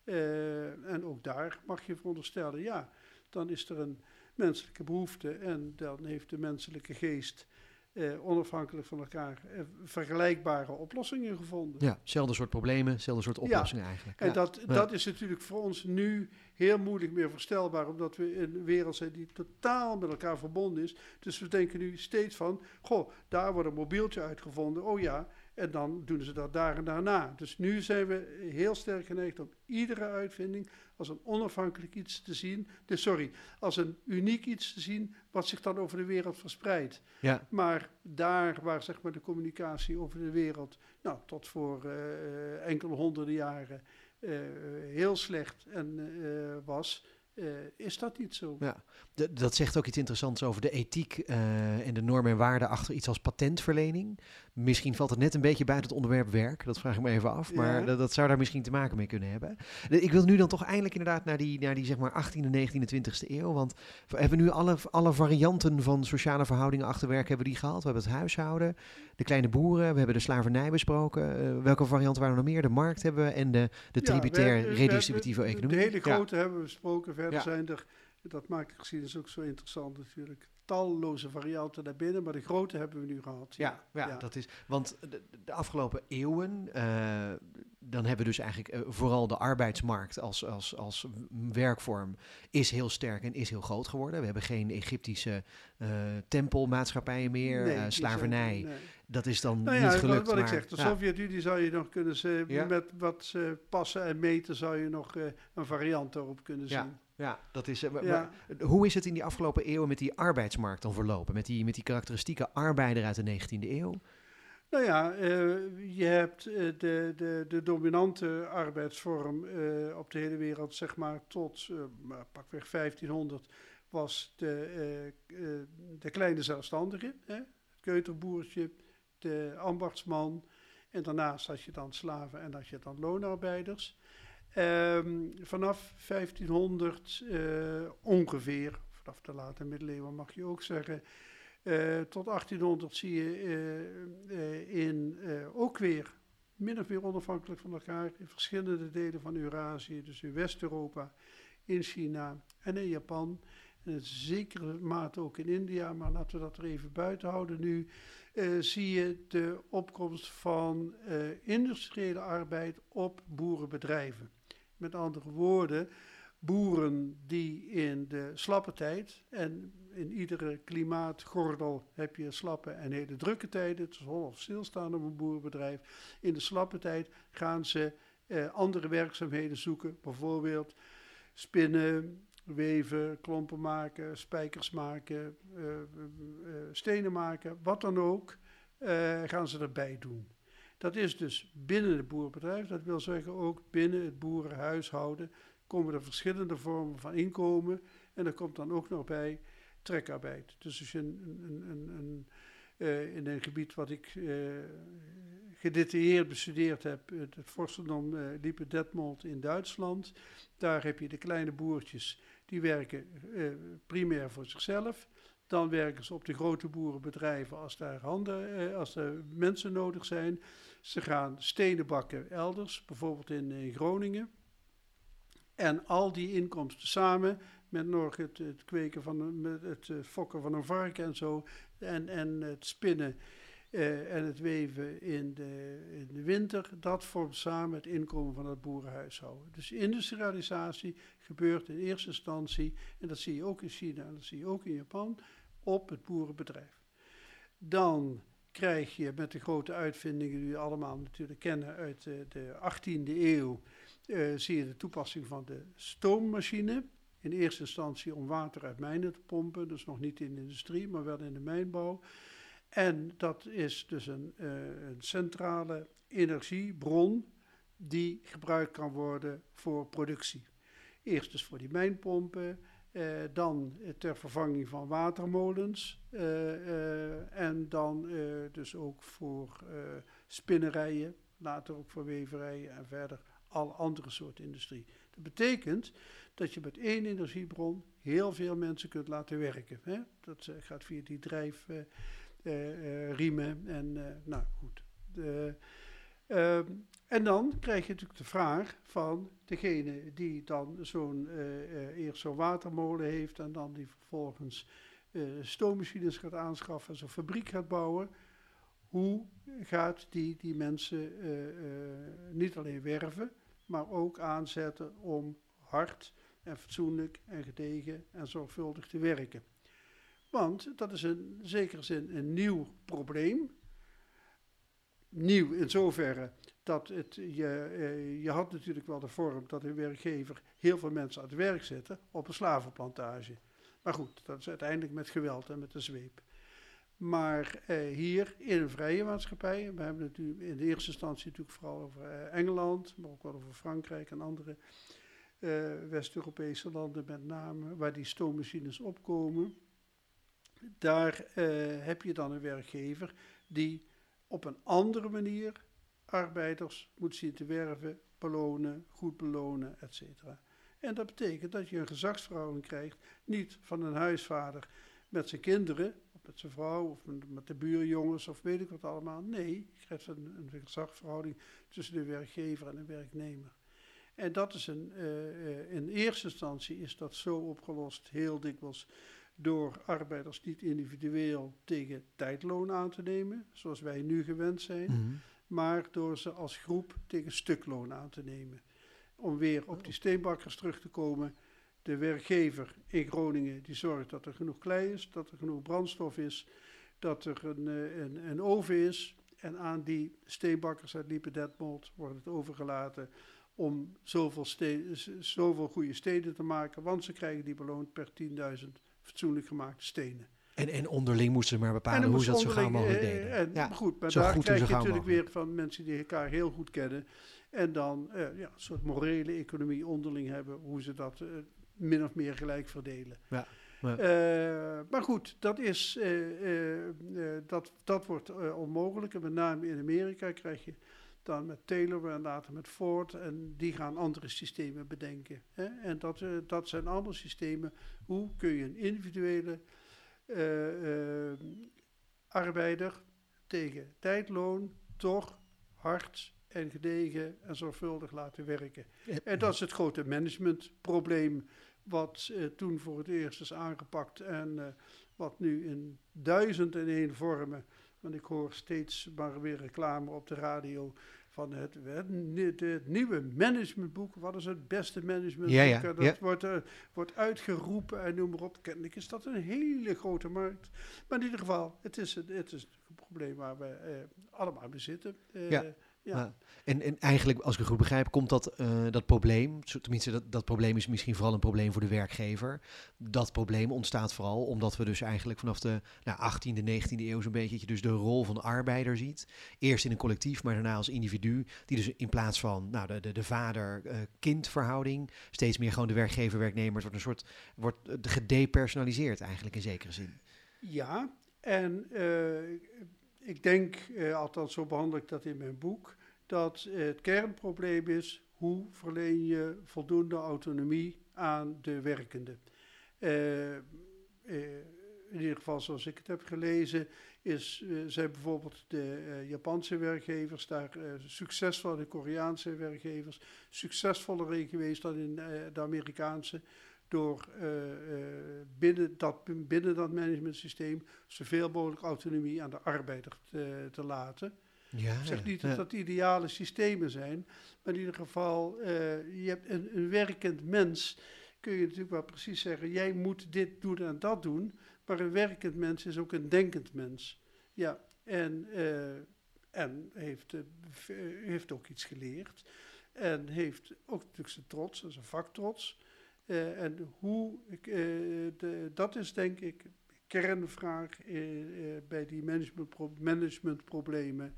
En ook daar mag je veronderstellen, ja, dan is er een menselijke behoeften. En dan heeft de menselijke geest eh, onafhankelijk van elkaar eh, vergelijkbare oplossingen gevonden. Ja, hetzelfde soort problemen, hetzelfde soort oplossingen eigenlijk. En Ja. dat, Ja. dat is natuurlijk voor ons nu heel moeilijk meer voorstelbaar, omdat we in een wereld zijn die totaal met elkaar verbonden is. Dus we denken nu steeds van, goh, daar wordt een mobieltje uitgevonden, oh ja, en dan doen ze dat daar en daarna. Dus nu zijn we heel sterk geneigd om iedere uitvinding als een onafhankelijk iets te zien, dus sorry, als een uniek iets te zien, wat zich dan over de wereld verspreidt. Ja, Maar daar waar zeg maar, de communicatie over de wereld nou, tot voor eh, enkele honderden jaren eh, heel slecht en, eh, was, eh, is dat niet zo. Ja, dat zegt ook iets interessants over de ethiek eh, en de normen en waarden achter iets als patentverlening. Misschien valt het net een beetje buiten het onderwerp werk, dat vraag ik me even af, maar Ja. dat, dat zou daar misschien te maken mee kunnen hebben. Ik wil nu dan toch eindelijk inderdaad naar die, naar die zeg maar 18e, 19e, 20e eeuw, want we hebben nu alle, alle varianten van sociale verhoudingen achter werk hebben we die gehad. We hebben het huishouden, de kleine boeren, we hebben de slavernij besproken. Eh, welke varianten waren er nog meer? De markt hebben we en de, de tributair redistributieve economie. De hele Ja. grote hebben we besproken. Verder zijn er, dat maakt de geschiedenis ook zo interessant natuurlijk, talloze varianten daarbinnen, maar de grote hebben we nu gehad. Ja, ja, Ja. dat is. Want de, de afgelopen eeuwen, eh, dan hebben we dus eigenlijk eh, vooral de arbeidsmarkt als, als, als werkvorm is heel sterk en is heel groot geworden. We hebben geen Egyptische eh, tempelmaatschappijen meer, Nee, slavernij. zijn- nee. Dat is dan Nou niet ja, gelukt. wat, wat ik maar- zeg, de ja. Sovjet-Unie zou je nog kunnen Ja. met wat ze passen en meten zou je nog eh, een variant daarop kunnen zien. Ja, dat is. eh, maar- maar hoe is het in die afgelopen eeuwen met die arbeidsmarkt dan verlopen? Met die, met die karakteristieke arbeider uit de 19e eeuw? Nou ja, eh, je hebt de, de, de dominante arbeidsvorm op de hele wereld, zeg maar tot maar pakweg 1500, was de, de kleine zelfstandige, hè? keuterboertje, de ambachtsman. En daarnaast had je dan slaven en had je dan loonarbeiders. Ehm, vanaf 1500 eh, ongeveer, vanaf de late middeleeuwen mag je ook zeggen, eh, tot 1800 zie je eh, in ook weer min of meer onafhankelijk van elkaar in verschillende delen van Eurasië, dus in West-Europa, in China en in Japan. In zekere mate ook in India, maar laten we dat er even buiten houden nu. eh, zie je de opkomst van eh, industriële arbeid op boerenbedrijven. Met andere woorden, boeren die in de slappe tijd, en in iedere klimaatgordel heb je slappe en hele drukke tijden, het is hol of stilstaan op een boerenbedrijf. In de slappe tijd gaan ze eh, andere werkzaamheden zoeken, bijvoorbeeld spinnen, weven, klompen maken, spijkers maken, eh, eh, eh, stenen maken, wat dan ook, gaan ze erbij doen. Dat is dus binnen het boerenbedrijf, dat wil zeggen ook binnen het boerenhuishouden komen er verschillende vormen van inkomen en er komt dan ook nog bij trekarbeid. Dus als je een, een, een, in een gebied wat ik gedetailleerd bestudeerd heb, het, het vorstendom Liepe Detmold in Duitsland, daar heb je de kleine boertjes, die werken eh, primair voor zichzelf. Dan werken ze op de grote boerenbedrijven als daar handen, eh, als er mensen nodig zijn. Ze gaan stenen bakken elders, bijvoorbeeld in, in Groningen. En al die inkomsten samen, met nog het, het kweken van een, het eh, fokken van een varken en zo, en, en het spinnen eh, en het weven in de, in de winter, dat vormt samen het inkomen van het boerenhuishouden. Dus industrialisatie gebeurt in eerste instantie, en dat zie je ook in China en dat zie je ook in Japan, op het boerenbedrijf. Dan krijg je met de grote uitvindingen die we allemaal natuurlijk kennen uit de, de 18e eeuw, eh, zie je de toepassing van de stoommachine. In eerste instantie om water uit mijnen te pompen, dus nog niet in de industrie, maar wel in de mijnbouw. En dat is dus een, eh, een centrale energiebron die gebruikt kan worden voor productie. Eerst dus voor die mijnpompen, eh, dan eh, ter vervanging van watermolens en dan dus ook voor spinnerijen, later ook voor weverijen en verder alle andere soorten industrie. Dat betekent dat je met één energiebron heel veel mensen kunt laten werken. Hè? Dat gaat via die drijfriemen en eh, nou goed. Ehm, en dan krijg je natuurlijk de vraag van degene die dan zo'n eerst zo'n watermolen heeft en dan die vervolgens stoommachines gaat aanschaffen en zo'n fabriek gaat bouwen. Hoe gaat die die mensen niet alleen werven, maar ook aanzetten om hard en fatsoenlijk en gedegen en zorgvuldig te werken? Want dat is in zekere zin een nieuw probleem. Nieuw in zoverre dat het, je, eh, je had natuurlijk wel de vorm dat een werkgever heel veel mensen aan het werk zette op een slavenplantage. Maar goed, dat is uiteindelijk met geweld en met de zweep. Maar eh, hier in een vrije maatschappij, we hebben het nu in de eerste instantie natuurlijk vooral over eh, Engeland, maar ook wel over Frankrijk en andere eh, West-Europese landen met name, waar die stoommachines opkomen daar eh, heb je dan een werkgever die op een andere manier arbeiders moet zien te werven, belonen, goed belonen, etc. En dat betekent dat je een gezagsverhouding krijgt, niet van een huisvader met zijn kinderen, of met zijn vrouw, of met de buurjongens, of weet ik wat allemaal. Nee, je krijgt een, een gezagsverhouding tussen de werkgever en de werknemer. En dat is een, uh, in eerste instantie is dat zo opgelost, heel dikwijls door arbeiders niet individueel tegen tijdloon aan te nemen, zoals wij nu gewend zijn, mhm. maar door ze als groep tegen stukloon aan te nemen. Om weer op die steenbakkers terug te komen. De werkgever in Groningen die zorgt dat er genoeg klei is, dat er genoeg brandstof is, dat er een, eh, een, een oven is. En aan die steenbakkers uit Liependetmold wordt het overgelaten om zoveel, zoveel goede steden te maken, want ze krijgen die beloond per 10.000 fatsoenlijk gemaakte stenen. En, en onderling moesten ze maar bepalen hoe ze dat zo gauw mogelijk eh, deden. En, ja, goed, maar daar krijg je natuurlijk weer van mensen die elkaar heel goed kennen. En dan uh, ja, een soort morele economie onderling hebben, hoe ze dat uh, min of meer gelijk verdelen. Ja. Uh, maar goed, dat, is, dat, dat wordt onmogelijk. En met name in Amerika krijg je dan met Taylor en later met Ford. En die gaan andere systemen bedenken. Hè? En dat, uh, dat zijn allemaal systemen. Hoe kun je een individuele uh, uh, arbeider tegen tijdloon toch hard en gedegen en zorgvuldig laten werken. En dat is het grote managementprobleem wat toen voor het eerst is aangepakt en wat nu in duizend en één vormen want ik hoor steeds maar weer reclame op de radio van het, het, nieuwe managementboek. Wat is het beste managementboek? Ja, ja, dat Wordt, uh, wordt uitgeroepen en noem maar op. Kennelijk is dat een hele grote markt. Maar in ieder geval, het is, het is een probleem waar we uh, allemaal mee zitten. Uh, ja. En, en eigenlijk, als ik het goed begrijp, komt dat, uh, dat probleem, tenminste dat, dat probleem is misschien vooral een probleem voor de werkgever. Dat probleem ontstaat vooral omdat we dus eigenlijk vanaf de nou, 18e, 19e eeuw zo'n beetje dus de rol van de arbeider ziet. Eerst in een collectief, maar daarna als individu. Die dus in plaats van nou, de, de, de vader-kind verhouding steeds meer gewoon de werkgever-werknemer. wordt een soort, wordt gedepersonaliseerd eigenlijk in zekere zin. Ja, en uh, ik denk, uh, althans zo behandel ik dat in mijn boek, dat het kernprobleem is hoe verleen je voldoende autonomie aan de werkende. Uh, in ieder geval zoals ik het heb gelezen, is, zijn bijvoorbeeld de Japanse werkgevers daar succesvol, de Koreaanse werkgevers, succesvoller geweest dan in de Amerikaanse door uh, binnen, dat, binnen dat managementsysteem zoveel mogelijk autonomie aan de arbeider te, te laten. Ja, ik zeg niet dat dat ideale systemen zijn, maar in ieder geval, uh, je hebt een, een, werkend mens, kun je natuurlijk wel precies zeggen, jij moet dit doen en dat doen, maar een werkend mens is ook een denkend mens. Ja, en, en heeft, heeft ook iets geleerd en heeft ook natuurlijk zijn trots, zijn vaktrots. Uh, en hoe, de, dat is denk ik kernvraag uh, bij die management managementproblemen.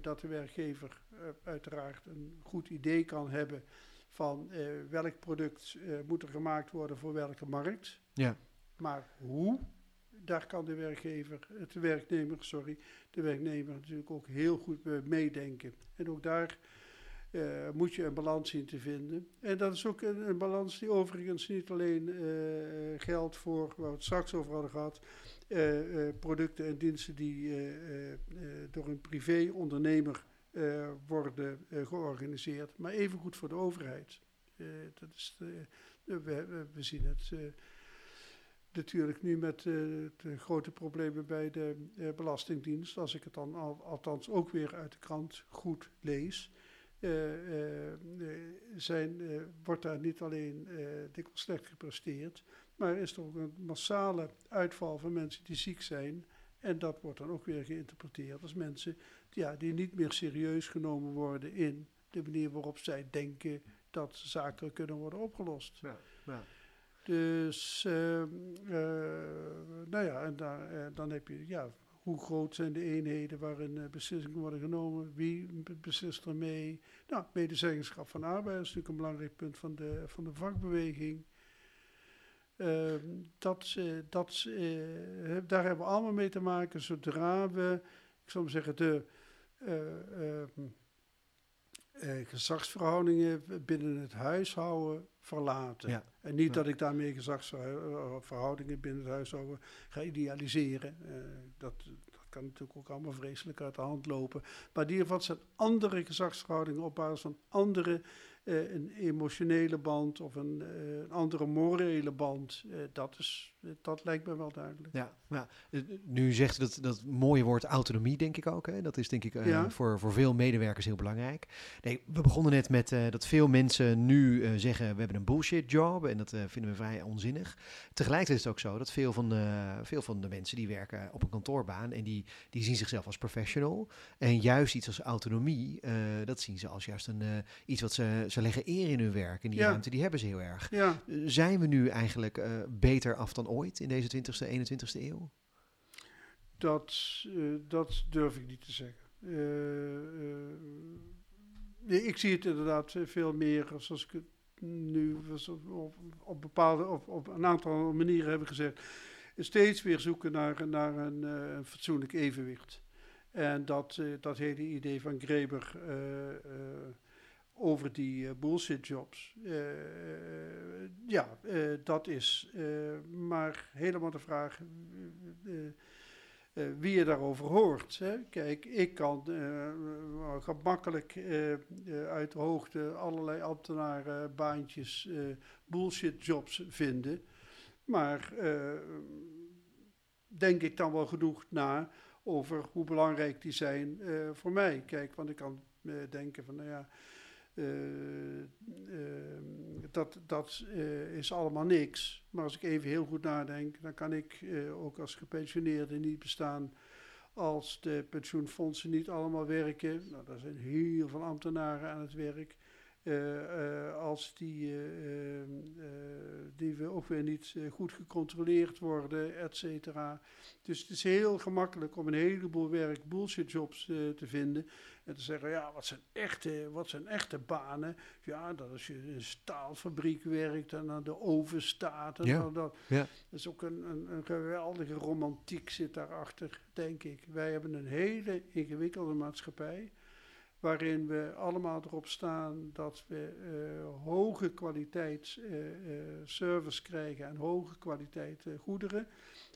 dat de werkgever uiteraard een goed idee kan hebben van welk product moet er gemaakt worden voor welke markt. Ja. Maar hoe, daar kan de werkgever, de werknemer, sorry, de werknemer natuurlijk ook heel goed meedenken. En ook daar uh, moet je een balans zien te vinden. En dat is ook een, balans die overigens niet alleen uh, geldt voor, waar we het straks over hadden gehad, uh, producten en diensten die door een privé-ondernemer worden georganiseerd, maar evengoed voor de overheid. dat is we, we, we, zien het natuurlijk nu met de grote problemen bij de Belastingdienst, als ik het dan al, althans ook weer uit de krant goed lees. Uh, zijn, wordt daar niet alleen dikwijls slecht gepresteerd, maar is er ook een massale uitval van mensen die ziek zijn. En dat wordt dan ook weer geïnterpreteerd als mensen ja, die niet meer serieus genomen worden in de manier waarop zij denken dat zaken kunnen worden opgelost. Ja, ja. Dus, uh, nou ja, en daar, dan heb je, ja, hoe groot zijn de eenheden waarin uh, beslissingen worden genomen? Wie beslist er mee? Nou, medezeggenschap van arbeid is natuurlijk een belangrijk punt van de, van de vakbeweging. Uh, dat, uh, dat, daar hebben we allemaal mee te maken zodra we, ik zou maar zeggen, de ehm, gezagsverhoudingen binnen het huishouden verlaten. En niet dat ik daarmee gezagsverhoudingen binnen het huishouden ga idealiseren. dat, dat kan natuurlijk ook allemaal vreselijk uit de hand lopen. Maar in ieder geval zijn andere gezagsverhoudingen op basis van andere uh, een emotionele band of een, uh, een andere morele band. Dat, is, dat lijkt me wel duidelijk. Ja, ja. nu zegt dat, dat mooie woord autonomie, denk ik ook. Hè? Dat is denk ik ja. voor, voor veel medewerkers heel belangrijk. Nee, we begonnen net met dat veel mensen nu zeggen, we hebben een bullshit job en dat vinden we vrij onzinnig. Tegelijkertijd is het ook zo dat veel van, veel van de mensen die werken op een kantoorbaan en die, die zien zichzelf als professional. En juist iets als autonomie, dat zien ze als juist een, iets wat ze ze leggen eer in hun werk. En die ruimte die hebben ze heel erg. Ja. Zijn we nu eigenlijk beter af dan ooit in deze 20e, 21e eeuw? Dat, uh, dat durf ik niet te zeggen. Uh, nee, ik zie het inderdaad veel meer zoals ik het nu op, op bepaalde, op, op een aantal manieren hebben gezegd. Steeds weer zoeken naar, naar een, een fatsoenlijk evenwicht. En dat, dat hele idee van Greber over die uh, bullshit jobs. Uh, ja, uh, dat is maar helemaal de vraag wie je daarover hoort. Hè. Kijk, ik kan gemakkelijk uit de hoogte allerlei ambtenarenbaantjes bullshit jobs vinden. Maar denk ik dan wel genoeg na over hoe belangrijk die zijn voor mij. Kijk, want ik kan denken van, nou ja uh, dat dat uh, is allemaal niks. Maar als ik even heel goed nadenk, dan kan ik ook als gepensioneerde niet bestaan als de pensioenfondsen niet allemaal werken. Nou, er zijn heel veel ambtenaren aan het werk. Uh, als die, uh, die we ook weer niet goed gecontroleerd worden, et cetera. Dus het is heel gemakkelijk om een heleboel werk bullshitjobs te vinden. En te zeggen, ja, wat zijn echte, wat zijn echte banen? Ja, dat als je in een staalfabriek werkt en aan de oven staat. En ja, dat, ja. dat is ook een, een, een geweldige romantiek zit daarachter, denk ik. Wij hebben een hele ingewikkelde maatschappij waarin we allemaal erop staan dat we uh, hoge kwaliteit uh, service krijgen en hoge kwaliteit goederen.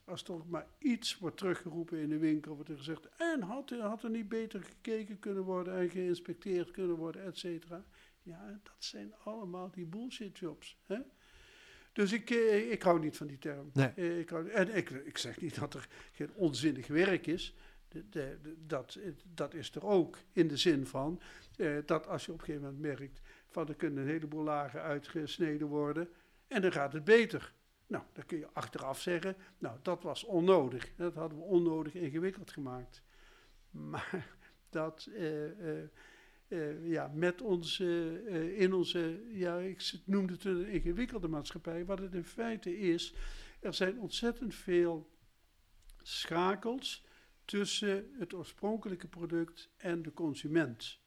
Als er ook maar iets wordt teruggeroepen in de winkel, wordt er gezegd, en had, had er niet beter gekeken kunnen worden en geïnspecteerd kunnen worden, et cetera. Ja, dat zijn allemaal die bullshit jobs. Hè? Dus ik, ik hou niet van die term. Nee. Ik hou, en ik, ik zeg niet dat er geen onzinnig werk is dat, dat is er ook in de zin van eh, dat als je op een gegeven moment merkt van er kunnen een heleboel lagen uitgesneden worden en dan gaat het beter. Nou, dan kun je achteraf zeggen, nou dat was onnodig. Dat hadden we onnodig ingewikkeld gemaakt. Maar dat eh, eh, ja, met onze, in onze, ja, ik noemde het een ingewikkelde maatschappij, wat het in feite is, er zijn ontzettend veel schakels tussen het oorspronkelijke product en de consument.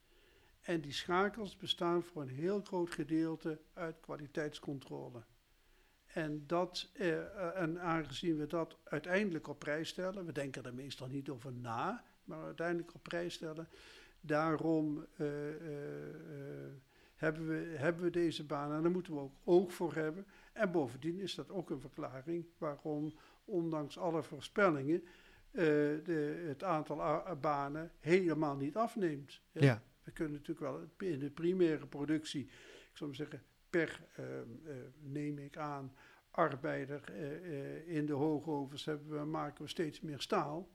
En die schakels bestaan voor een heel groot gedeelte uit kwaliteitscontrole. En, dat, eh, en aangezien we dat uiteindelijk op prijs stellen, we denken er meestal niet over na, maar uiteindelijk op prijs stellen, daarom uh, uh, hebben, we, hebben we deze baan en daar moeten we ook oog voor hebben. En bovendien is dat ook een verklaring waarom, ondanks alle voorspellingen, de, het aantal banen helemaal niet afneemt. Ja. We kunnen natuurlijk wel in de primaire productie, ik zou maar zeggen, per, ehm, neem ik aan, arbeider in de hoogovens hebben we, maken we steeds meer staal.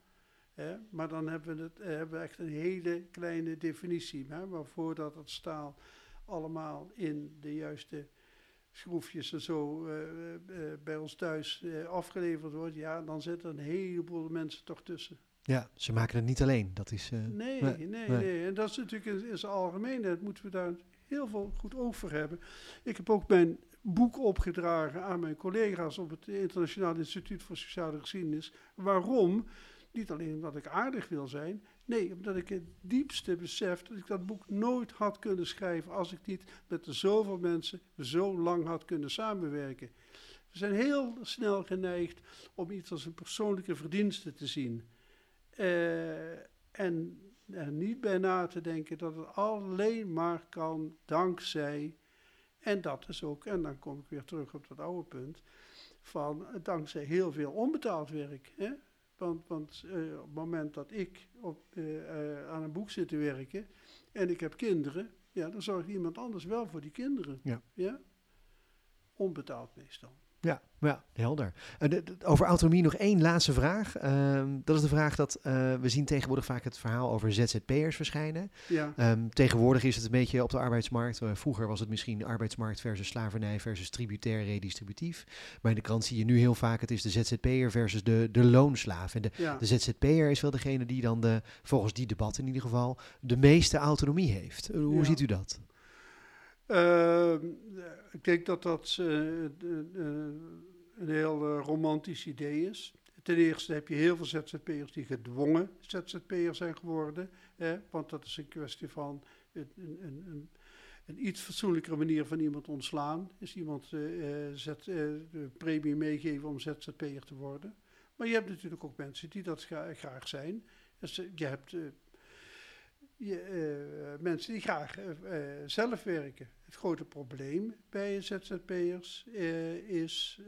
Hè? Maar dan hebben we, het, hebben we echt een hele kleine definitie, hè? waarvoor dat het staal allemaal in de juiste schroefjes en zo uh, uh, bij ons thuis afgeleverd wordt, ja, dan zitten een heleboel mensen toch tussen. Ja, ze maken het niet alleen. Dat is, nee, nee, nee, nee, En dat is natuurlijk in, in zijn algemeenheid, moeten we daar heel veel goed over hebben. Ik heb ook mijn boek opgedragen aan mijn collega's op het Internationaal Instituut voor Sociale Geschiedenis. Waarom? Niet alleen omdat ik aardig wil zijn, nee, omdat ik het diepste besef dat ik dat boek nooit had kunnen schrijven als ik niet met zoveel mensen zo lang had kunnen samenwerken. We zijn heel snel geneigd om iets als een persoonlijke verdienste te zien. Uh, en er niet bij na te denken dat het alleen maar kan dankzij, en dat is ook, en dan kom ik weer terug op dat oude punt, van dankzij heel veel onbetaald werk. Hè? Want, want uh, op het moment dat ik op, uh, uh, aan een boek zit te werken en ik heb kinderen, ja, dan zorgt iemand anders wel voor die kinderen. Ja. ja? Onbetaald meestal. Ja, ja helder. Uh, over autonomie nog één laatste vraag. Uh, dat is de vraag dat uh, we zien tegenwoordig vaak het verhaal over ZZP'ers verschijnen. Ja. Um, tegenwoordig is het een beetje op de arbeidsmarkt. Uh, vroeger was het misschien arbeidsmarkt versus slavernij versus tributair redistributief. Maar in de krant zie je nu heel vaak het is de ZZP'er versus de, de loonslaaf. En de, Ja. de ZZP'er is wel degene die dan de, volgens die debat in ieder geval de meeste autonomie heeft. Uh, hoe Ja. ziet u dat? Ehm, ik denk dat dat eh, een heel eh, romantisch idee is. Ten eerste heb je heel veel ZZP'ers die gedwongen ZZP'er zijn geworden. Hè, want dat is een kwestie van een, een, een, een, iets fatsoenlijkere manier van iemand ontslaan. Is iemand eh, zet, de premie meegeven om ZZP'er te worden. Maar je hebt natuurlijk ook mensen die dat gra- graag zijn. Dus je hebt je, eh, mensen die graag eh, eh, zelf werken. Het grote probleem bij ZZP'ers is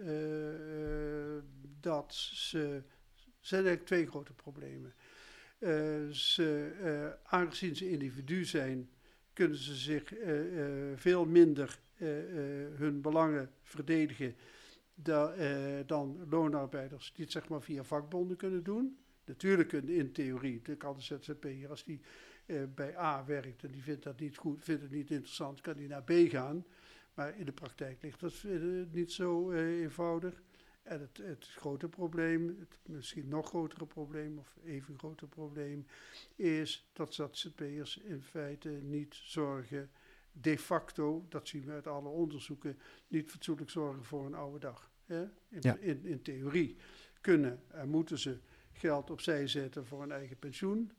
dat ze. Er zijn eigenlijk twee grote problemen. Ze, aangezien ze individu zijn, kunnen ze zich veel minder hun belangen verdedigen da- dan loonarbeiders die het zeg maar via vakbonden kunnen doen. Natuurlijk kunnen in theorie, kan de ZZP'er als die eh, bij A werkt en die vindt dat niet goed, vindt het niet interessant, kan die naar B gaan. Maar in de praktijk ligt dat eh, niet zo eh, eenvoudig. En het, het grote probleem, het misschien nog grotere probleem, of even groter probleem, is dat ZZP'ers in feite niet zorgen, de facto, dat zien we uit alle onderzoeken, niet fatsoenlijk zorgen voor een oude dag. Hè? In, Ja. in, in theorie kunnen en moeten ze geld opzij zetten voor een eigen pensioen.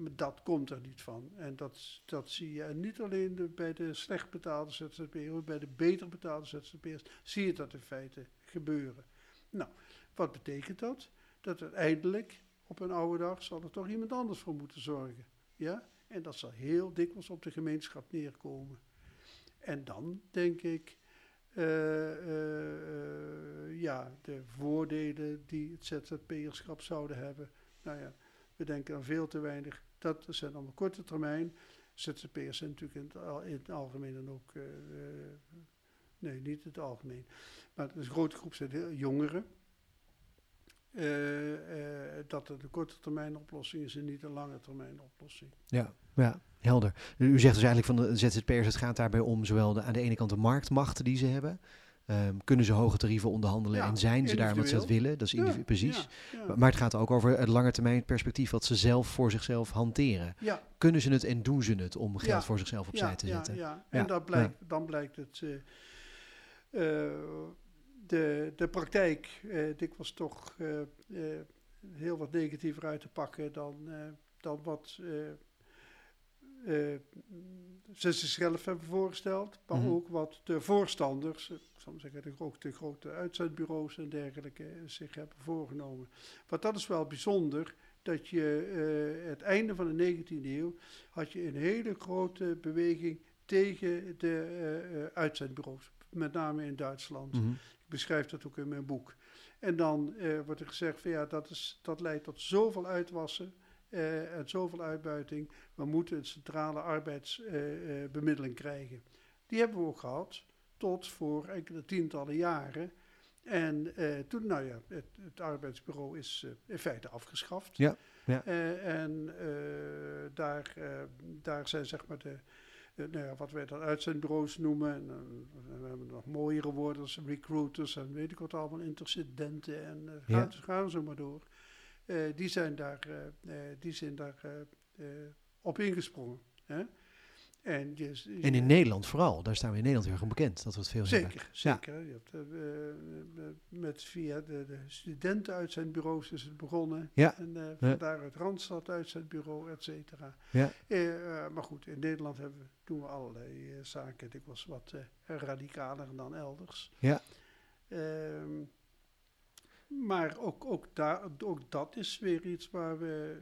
Dat komt er niet van. En dat, dat zie je en niet alleen bij de slecht betaalde ZZP'ers, maar bij de beter betaalde ZZP'ers zie je dat in feite gebeuren. Nou, wat betekent dat? Dat uiteindelijk op een oude dag zal er toch iemand anders voor moeten zorgen. Ja? En dat zal heel dikwijls op de gemeenschap neerkomen. En dan denk ik, eh, eh, eh, ja, de voordelen die het ZZP'erschap zouden hebben. Nou ja, we denken aan veel te weinig. Dat zijn allemaal korte termijn. ZZP'ers zijn natuurlijk in het, algemeen dan ook, eh, eh, nee, niet in het algemeen, maar een grote groep zijn jongeren. Eh, dat het een korte termijn oplossing is en niet een lange termijn oplossing. Ja, ja, helder. U zegt dus eigenlijk van de ZZP'ers, het gaat daarbij om zowel de, aan de ene kant de marktmacht die ze hebben. Ehm, kunnen ze hoge tarieven onderhandelen Ja, en zijn ze daar omdat ze dat willen? Dat is Ja, precies. Ja. Maar- het gaat ook over het lange termijn perspectief wat ze zelf voor zichzelf hanteren. Kunnen ze het en doen ze het om geld voor zichzelf opzij te zetten? Ja, En dat blijkt, dan blijkt het eh, eh, de, de praktijk eh, dikwijls toch heel wat negatiever uit te pakken dan, dan wat eh, eh, ze zichzelf hebben voorgesteld, maar Mhm. ook wat de voorstanders, eh, zal maar zeggen, de, ook de grote uitzendbureaus en dergelijke, eh, zich hebben voorgenomen. Want dat is wel bijzonder, dat je eh, het einde van de 19e eeuw had je een hele grote beweging tegen de eh, eh, uitzendbureaus, met name in Duitsland. Mhm. Ik beschrijf dat ook in mijn boek. En dan eh, wordt er gezegd van ja, dat, is, dat leidt tot zoveel uitwassen eh, en zoveel uitbuiting. We moeten een centrale arbeidsbemiddeling krijgen. Die hebben we ook gehad, tot voor enkele tientallen jaren. En eh, toen, nou ja, het, het arbeidsbureau is eh, in feite afgeschaft. Ja, ja. Eh, en eh, daar, eh, daar zijn zeg maar de, eh, nou ja, wat wij dan uitzendbureaus noemen. En, eh, we hebben nog mooiere woorden als recruiters en weet ik wat allemaal, intercedenten en eh, Ja. gaan, gaan zo maar door. Eh, die zijn daar, eh, eh, die zijn daar op ingesprongen. Hè? En, En in Nederland vooral. Daar staan we in Nederland heel erg bekend. Dat we het veel hebben. Zeker, zeker. Je hebt, eh, met via de, de studenten uit zijn bureaus is het begonnen. Ja. En uh, van daaruit Randstad uit zijn bureau, et cetera. Ja. Uh, maar goed, in Nederland hebben we, doen we allerlei uh, zaken dikwijls wat uh, radicaler dan elders. Ja. Uh, maar ook, ook, daar, ook dat is weer iets waar we,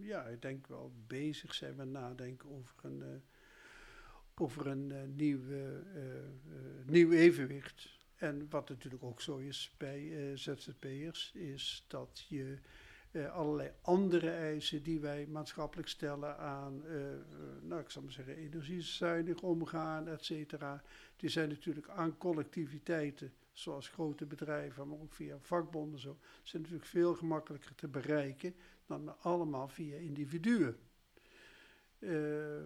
ja, ik denk wel bezig zijn met nadenken over een, uh, over een uh, nieuw, uh, nieuw evenwicht. En wat natuurlijk ook zo is bij ZZP'ers, is dat je allerlei andere eisen die wij maatschappelijk stellen aan, nou ik zal maar zeggen, energiezuinig omgaan, et cetera. Die zijn natuurlijk aan collectiviteiten, zoals grote bedrijven, maar ook via vakbonden zo, zijn natuurlijk veel gemakkelijker te bereiken dan allemaal via individuen. Uh,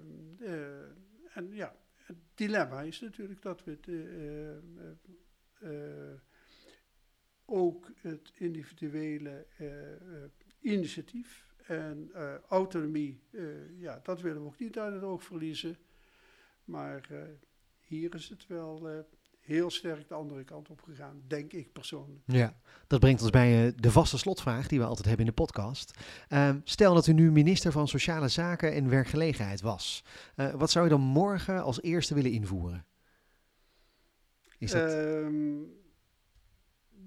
en ja, het dilemma is natuurlijk dat we het, uh, ook het individuele initiatief en autonomie, ja, dat willen we ook niet uit het oog verliezen. Maar hier is het wel heel sterk de andere kant op gegaan, denk ik persoonlijk. Ja, dat brengt ons bij de vaste slotvraag die we altijd hebben in de podcast. Uh, stel dat u nu minister van Sociale Zaken en Werkgelegenheid was. Uh, wat zou je dan morgen als eerste willen invoeren? Is dat... Um,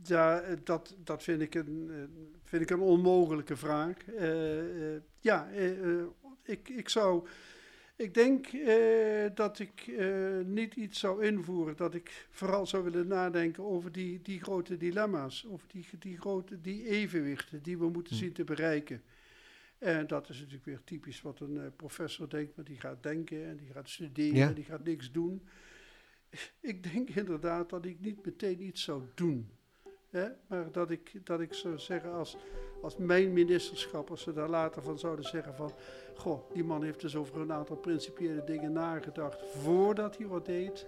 ja, dat, dat vind, ik een, vind ik een onmogelijke vraag. Ja, ik, ik zou. Ik denk dat ik niet iets zou invoeren, dat ik vooral zou willen nadenken over die, die grote dilemma's, over die, die grote die evenwichten die we moeten zien te bereiken. En dat is natuurlijk weer typisch wat een professor denkt, maar die gaat denken en die gaat studeren ja. en die gaat niks doen. Ik denk inderdaad dat ik niet meteen iets zou doen. Maar dat ik, dat ik zou zeggen, als, als mijn ministerschap, als ze daar later van zouden zeggen van... Goh, die man heeft dus over een aantal principiële dingen nagedacht voordat hij wat deed.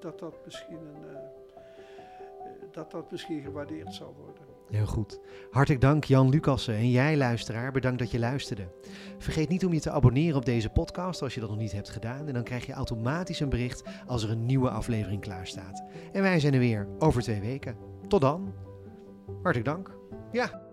Dat dat misschien, een, uh, dat dat misschien gewaardeerd zou worden. Heel goed. Hartelijk dank Jan Lucassen en jij luisteraar, bedankt dat je luisterde. Vergeet niet om je te abonneren op deze podcast als je dat nog niet hebt gedaan. En dan krijg je automatisch een bericht als er een nieuwe aflevering klaar staat. En wij zijn er weer over twee weken. Tot dan. Hartelijk dank. Ja.